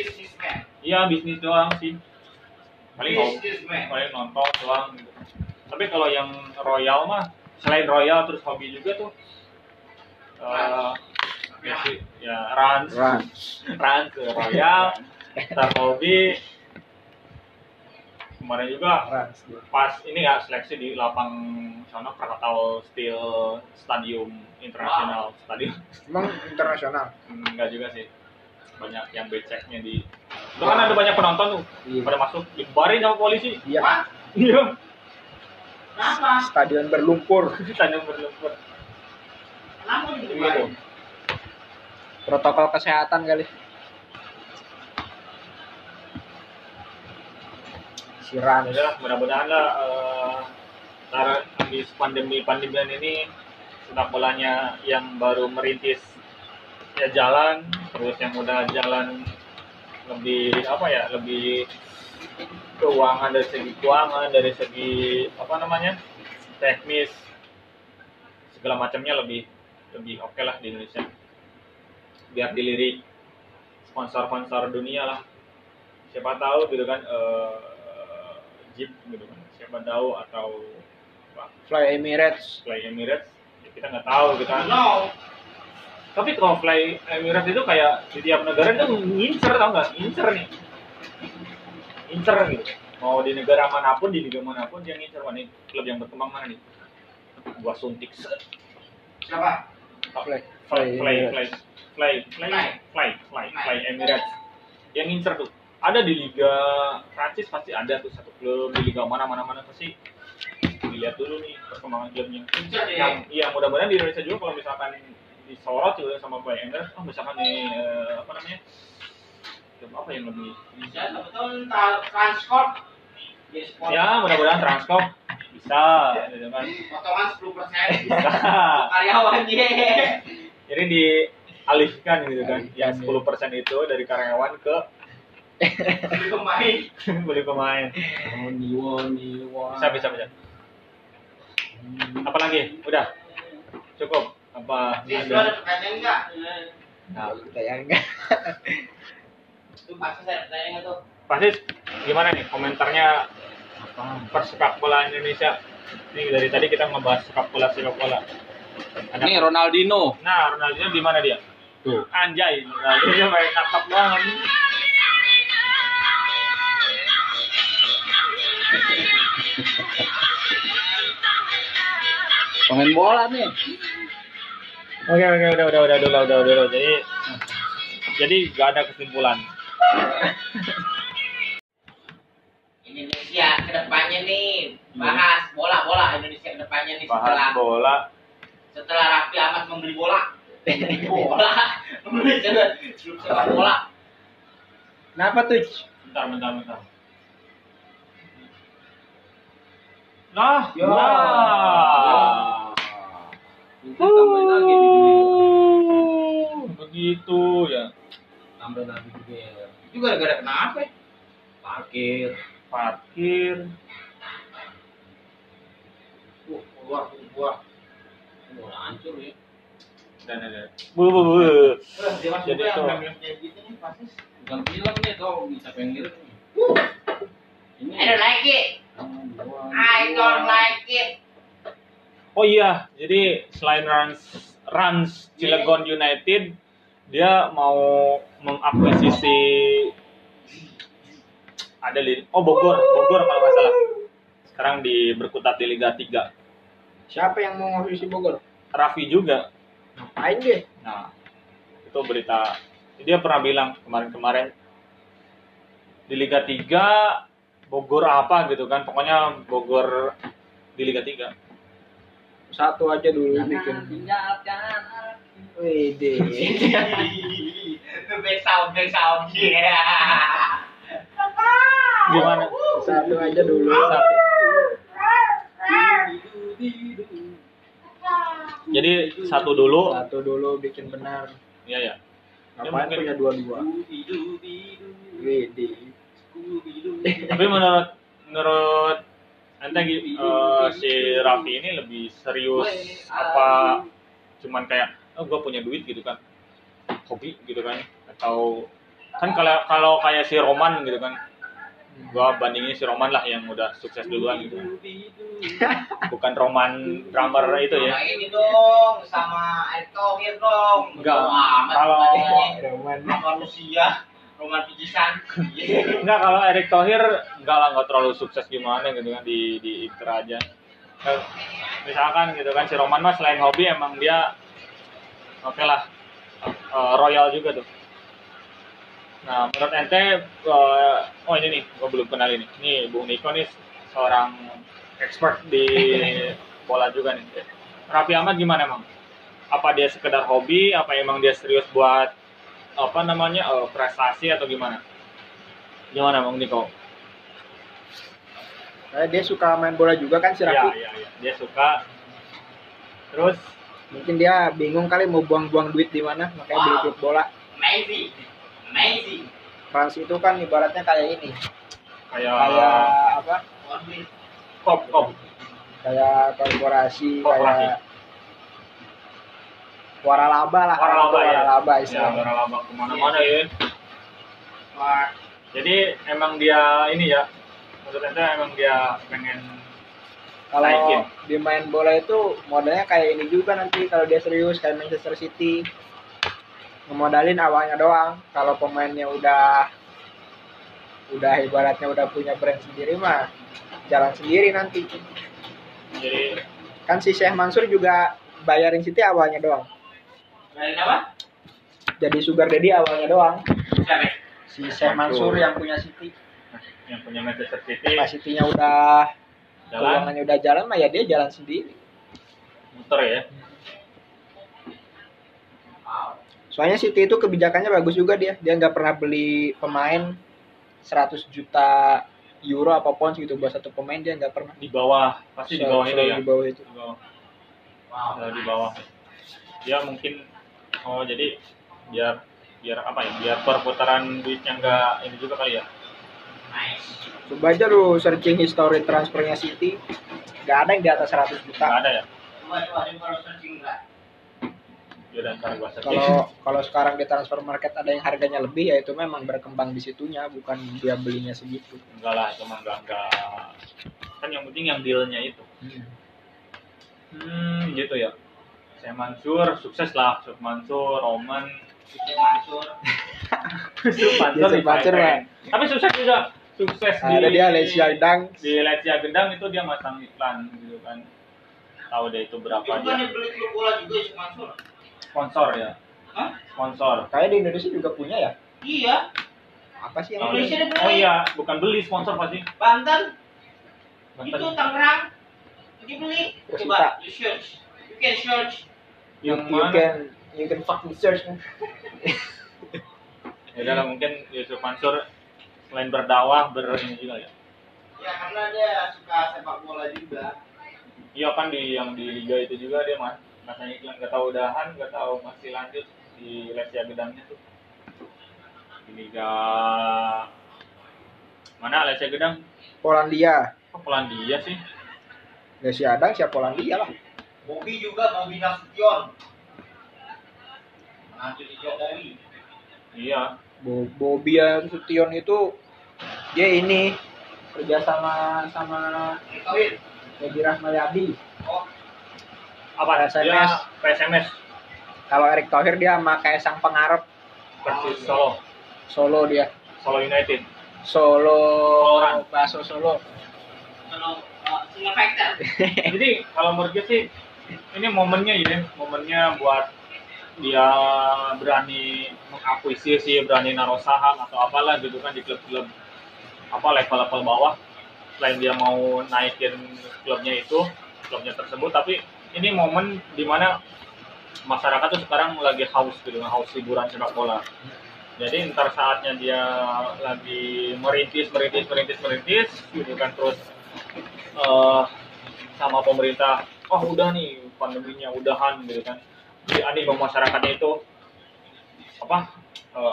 Iya bisnis doang sih. Paling paling nonton doang gitu tapi kalau yang royal mah selain royal terus hobi juga tuh eh ya ya rans Rans rans ke royal ntar hobi. Kemarin juga Rans pas ini ya seleksi di lapang sana Krakatau Steel Stadium Internasional. Stadium. Emang internasional? Hmm, enggak juga sih. Banyak yang beceknya di itu kan ada banyak penonton tuh Iya. pada masuk dibarin sama polisi. Iya. Iya kenapa? stadion berlumpur. [laughs] Stadium berlumpur. Kenapa gitu protokol kesehatan kali. Si Rans ya mudah-mudahan lah ntar habis pandemi pandemian ini sepak bolanya yang baru merintis ya jalan terus yang udah jalan lebih apa ya lebih keuangan dari segi keuangan dari segi apa namanya teknis segala macamnya lebih lebih oke lah di Indonesia. Biar dilirik sponsor-sponsor dunia lah. Siapa tahu gitu kan eh, Jeep gitu kan siapa tahu atau apa, Fly Emirates. Fly Emirates ya kita nggak tahu gitu kan. No. tapi kalau Fly Emirates itu kayak di tiap negara itu ngincer tau nggak? Ngincer nih ngincer gitu mau di negara mana pun di liga mana pun dia ngincer mana nih klub yang berkembang mana nih? Gua suntik. Siapa? Fly. fly fly fly Emirates. fly fly fly fly. fly Emirates. Yang ngincer tuh. Ada di liga Prancis pasti ada tuh satu klub di liga mana mana mana pasti. Dilihat dulu nih perkembangan klubnya. Yang iya mudah-mudahan di Indonesia juga kalau misalkan disorot juga sama Emirates oh misalkan nih eh, apa namanya apa yang lebih Bisa betul transport. Jadi sport. ya mudah-mudahan Transcorp bisa gitu kan Potongan 10 persen. bisa Karyawan ye. jadi dialihkan gitu kan yang Alihkan, 10% itu dari karyawan ke Beli pemain. [laughs] beli pemain woni. bisa bisa bisa apa lagi udah cukup apa ada pertanyaan enggak? Nah, kayak enggak. [laughs] Itu pasti saya pertanyaan enggak tuh? pasti gimana nih komentarnya persepak bola Indonesia ini dari tadi kita ngebahas sepak bola sepak bola ada Nih Ronaldinho. nah Ronaldinho di mana dia Tuh. anjay Ronaldinho main nakap banget Pemain bola nih. oke oke udah udah udah udah udah udah, udah. jadi jadi gak ada kesimpulan [laughs] Indonesia ke depannya nih bahas bola bola Indonesia ke depannya nih setelah bahas bola. setelah Raffi Ahmad membeli bola. Bola. [laughs] Membeli sepak bola. Kenapa tuh? bentar bentar bentar. Nah Ya. nah tambahin lagi Uh, begitu ya. Tambahin lagi juga ya. Itu gara-gara kenapa ya? Parkir. parkir Wah, keluar keluar Bola hancur ya. dan ada bu bu bu Jadi yang itu. gitu nih pasti Bukan film nih kau bisa pengen. Ini. I don't like it I don't like it oh iya jadi selain Rans Rans Cilegon United dia mau mengakuisisi ada di oh Bogor Bogor kalau nggak salah sekarang di berkutat di Liga 3 Siapa yang mau ngisi Bogor? Raffi juga Ngapain dia? Nah, itu berita. Dia pernah bilang kemarin-kemarin di Liga 3 Bogor apa gitu kan. Pokoknya Bogor di Liga 3. Satu aja dulu bikin. tinggalkan. Wede. [laughs] back sound back sound yeah Gimana? Satu aja dulu. Satu. Jadi satu dulu. Satu dulu bikin benar. Iya ya. Ngapain mungkin- punya dua-dua? Wede. Tapi menurut menurut ente gi- eh, si Raffi ini lebih serius apa cuman kayak oh gue punya duit gitu kan hobi gitu kan atau kan kalau kalau kayak si Roman gitu kan gua bandingin si Roman lah yang udah sukses duluan gitu bukan Roman drummer itu ya sama ini dong sama Erick Thohir dong Enggak. Kalau-. Roman. manusia Roman Pijisan [laughs] Enggak kalau Erick Thohir enggak lah enggak terlalu sukses gimana gitu kan di di Inter aja. Misalkan gitu kan si Roman mah selain hobi emang dia oke lah eh, royal juga tuh. Nah menurut ente eh, oh ini nih gua belum kenal ini. Nih Bung Niko nih seorang expert di [laughs] bola juga nih. Raffi Ahmad gimana emang? Apa dia sekedar hobi? Apa emang dia serius buat apa namanya eh, prestasi atau gimana? Gimana Bang Niko? Kayak dia suka main bola juga kan si Iya, Raffi. iya, iya. Dia suka. Terus Mungkin dia bingung kali mau buang-buang duit di mana, makanya beli Wow. klub bola. amazing amazing Trans itu kan ibaratnya kayak ini, kayak kayak apa? Kop kop. Kayak korporasi, Korporasi. kayak waralaba lah. Waralaba, itu ya. waralaba Ya, istilahnya. waralaba ke mana-mana ya. Wah, Jadi emang dia ini ya, menurut ente emang dia pengen Kalau Naikin. di main bola itu modalnya kayak ini juga nanti kalau dia serius kayak Manchester City ngemodalin awalnya doang. Kalau pemainnya udah udah ibaratnya udah punya brand sendiri mah jalan sendiri nanti. jadi Kan si Syekh Mansur juga bayarin City awalnya doang. dari apa? Jadi sugar daddy awalnya doang. Siapa? Si Syekh Mansur yang punya City. yang punya Manchester City Pas City-nya udah jalan udah jalan mah ya dia jalan sendiri. muter ya. Soalnya City itu kebijakannya bagus juga dia. Dia nggak pernah beli pemain 100 juta euro apa pounds gitu buat satu pemain dia nggak pernah. Di bawah pasti di bawah itu Selalu ya. Di bawah itu. Di bawah. Wow. Selalu di bawah. Dia mungkin oh jadi biar biar apa ya? Biar perputaran duitnya nggak ini juga kali ya. Nice. Coba aja lu searching history transfernya City. Nggak ada yang di atas 100 juta. Nggak ada ya. Coba coba searching enggak. Kalau kalau sekarang di transfer market ada yang harganya lebih ya itu memang berkembang di situnya bukan dia belinya segitu. Enggak lah, cuma enggak enggak. Kan yang penting yang dealnya itu. Hmm, gitu ya. Saya Mansur sukses lah, Syuk Mansur, Roman, Itu Mansur. [laughs] Syuk Mansur, Yusuf di. Tapi sukses juga. Sukses di Ada dia Lesia Dang. di Lesia Gendang itu dia masang iklan gitu kan. Tahu deh itu berapa Itu kan dia. beli klub bola juga si Mansur. Sponsor ya. Hah? Sponsor. Kayak di Indonesia juga punya ya. Iya, Apa sih yang Indonesia beli. Oh iya, bukan beli sponsor pasti. Banten, Banten. itu Tangerang. Beli. Coba you search. You can search. you, you can you can fucking search [laughs] Ya udah lah, mungkin Yusuf Mansur selain berdakwah ber ini juga ya. Ya karena dia suka sepak bola juga. Iya kan di yang di liga itu juga dia mas masanya iklan gak tahu udahan gak tahu masih lanjut di Lesia Gedangnya tuh di liga mana Lesia Gedang Polandia. kok Polandia sih Lesia Dang siapa Polandia lah. Bobby juga Bobby Nasution. Nanti di Jokowi. iya Bo Bobian Sution itu dia ini kerja sama sama. Edi Rahmayadi. Oh, apa PSMS. dia PSMS Kalau Erick Thohir dia sama Kaisang Pengarep versus Solo Solo dia. Solo United Solo Orang. Baso Solo. kalau uh, single factor. [laughs] jadi kalau menurut gue sih ini momennya ya momennya buat dia berani mengakuisisi berani naruh saham atau apalah gitu kan di klub-klub apa level-level bawah selain dia mau naikin klubnya itu klubnya tersebut tapi ini momen di mana masyarakat tuh sekarang lagi haus gitu haus hiburan sepak bola jadi ntar saatnya dia lagi merintis merintis merintis merintis gitu kan terus eh sama pemerintah oh udah nih pandeminya udahan gitu kan jadi animo masyarakatnya itu apa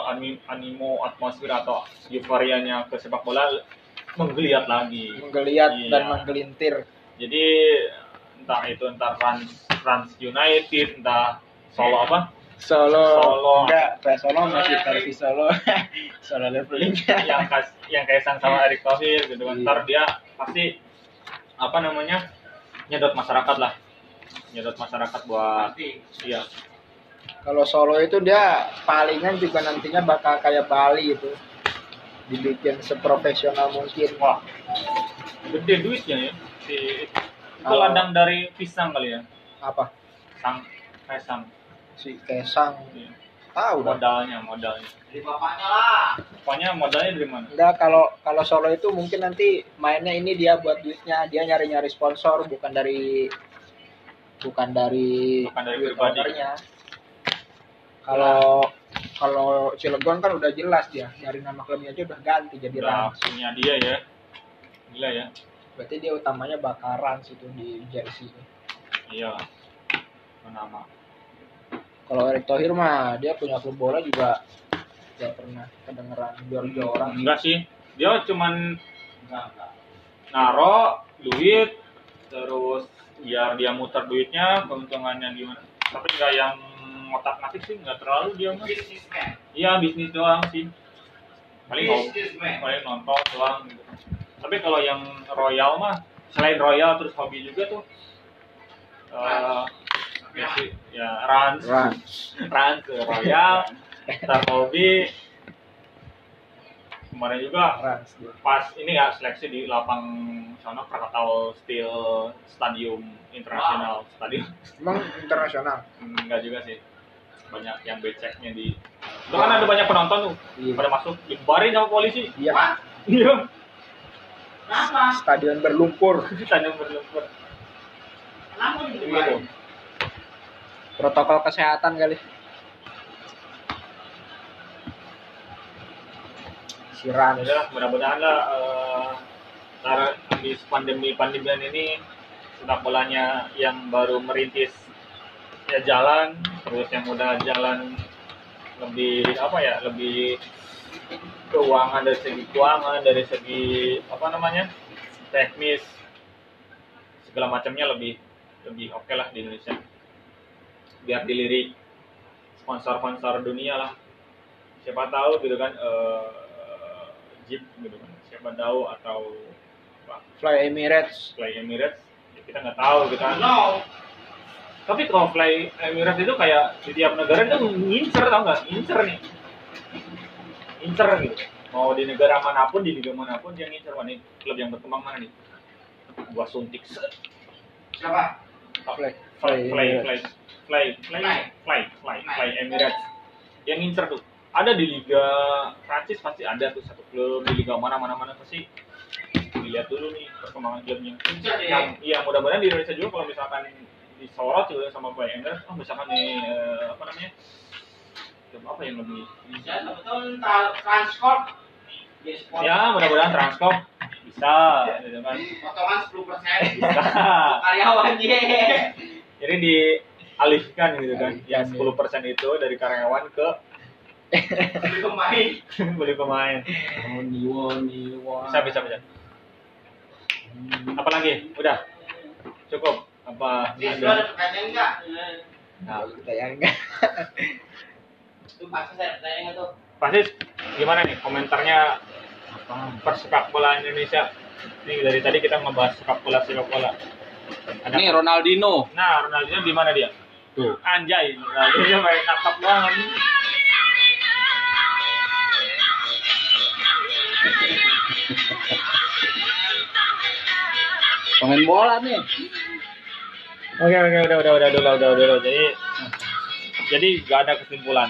ani- animo atmosfer atau euforianya ke sepak bola menggeliat lagi Menggeliat Iya. dan menggelintir. jadi entah itu entah Rans Rans United entah Solo apa Solo. Solo. Enggak, PS Solo masih versi Solo. [laughs] Solo leveling. yang kas yang kaisang sama Erick Thohir gitu kan Iya. ntar dia pasti apa namanya nyedot masyarakat lah nyedot masyarakat buat Pasti. iya Kalau Solo itu dia palingan juga nantinya bakal kayak Bali itu. Dibikin seprofesional mungkin. wah gede duitnya ya si itu ladang dari pisang kali ya Apa? sang kaisang Si Kesang. Iya. Tahu dah. modalnya modalnya Dari bapaknya lah. pokoknya modalnya dari mana Enggak, kalau kalau Solo itu mungkin nanti mainnya ini dia buat duitnya, dia nyari-nyari sponsor bukan dari bukan dari Bukan dari duit pribadi. ownernya. Kalau kalau Cilegon kan udah jelas dia dari nama klubnya aja udah ganti jadi punya dia ya gila ya Berarti dia utamanya bakal Rans itu di jersey. iya. Nama Kalau Erick Thohir mah dia punya klub bola juga gak pernah kedengeran jual orang. enggak sih. Dia cuman Enggak, enggak. naro duit terus biar dia muter duitnya keuntungannya gimana. Tapi nggak yang otak ngatik sih nggak terlalu dia mah. Iya bisnis doang sih. Paling paling nonton doang gitu tapi kalau yang royal mah selain royal terus hobi juga tuh eh ya sih ya runs Run. runs [laughs] ke royal ntar hobi kemarin juga Run. pas ini ya seleksi di lapang sana Krakatau Steel Stadium International Stadium Emang internasional. enggak juga sih banyak yang beceknya di itu kan ada banyak penonton tuh Iya. pada masuk dibarin sama polisi Iya. iya Kenapa? Stadion berlumpur. [laughs] stadium berlumpur Kenapa gitu dibubarin? Protokol kesehatan kali. Siran. ya udah mudah-mudahan lah ntar habis pandemi pandemian ini sepak bolanya yang baru merintis ya jalan terus yang udah jalan lebih apa ya lebih keuangan dari segi keuangan dari segi apa namanya teknis segala macamnya lebih lebih oke lah di Indonesia. Biar dilirik sponsor-sponsor dunia lah. Siapa tahu gitu kan eh, Jeep gitu kan siapa tahu atau apa, Fly Emirates. Fly Emirates ya kita nggak tahu gitu kan. No. tapi kalau Fly Emirates itu kayak di tiap negara itu ngincer tau nggak? Ngincer nih ngincer gitu. Mau di negara mana pun di liga mana pun dia ngincer. Mana klub yang berkembang mana nih? Gua suntik. Set. Siapa? Fly. fly fly fly Emirates. fly. Fly. Fly. Fly. Fly. Emirates. Yang ngincer tuh. Ada di liga Prancis pasti ada tuh satu klub. Di liga mana mana mana pasti. Dilihat dulu nih perkembangan klubnya. Incer yang iya mudah-mudahan di Indonesia juga kalau misalkan disorot juga sama Fly Emirates oh misalkan nih eh, apa namanya klub apa yang lebih Bisa betul transport. Ya, ya mudah-mudahan Transcorp bisa gitu kan Potongan 10 persen. bisa Karyawan ye. jadi dialihkan gitu kan yang Alihkan, 10% itu dari karyawan ke Beli pemain. [laughs] beli pemain woni. bisa bisa bisa apa lagi udah cukup apa lu ada pertanyaan enggak? Nah, kita yang enggak. [laughs] Itu pasti saya pertanyaan nggak tuh? pasti gimana nih komentarnya persepak bola Indonesia ini dari tadi kita ngebahas sepak bola sepak bola ada Ini Ronaldinho. nah Ronaldinho di mana dia Tuh. anjay Ronaldinho main nakap banget Pemain bola nih. Oke oke udah udah udah udah udah udah, udah. jadi jadi gak ada kesimpulan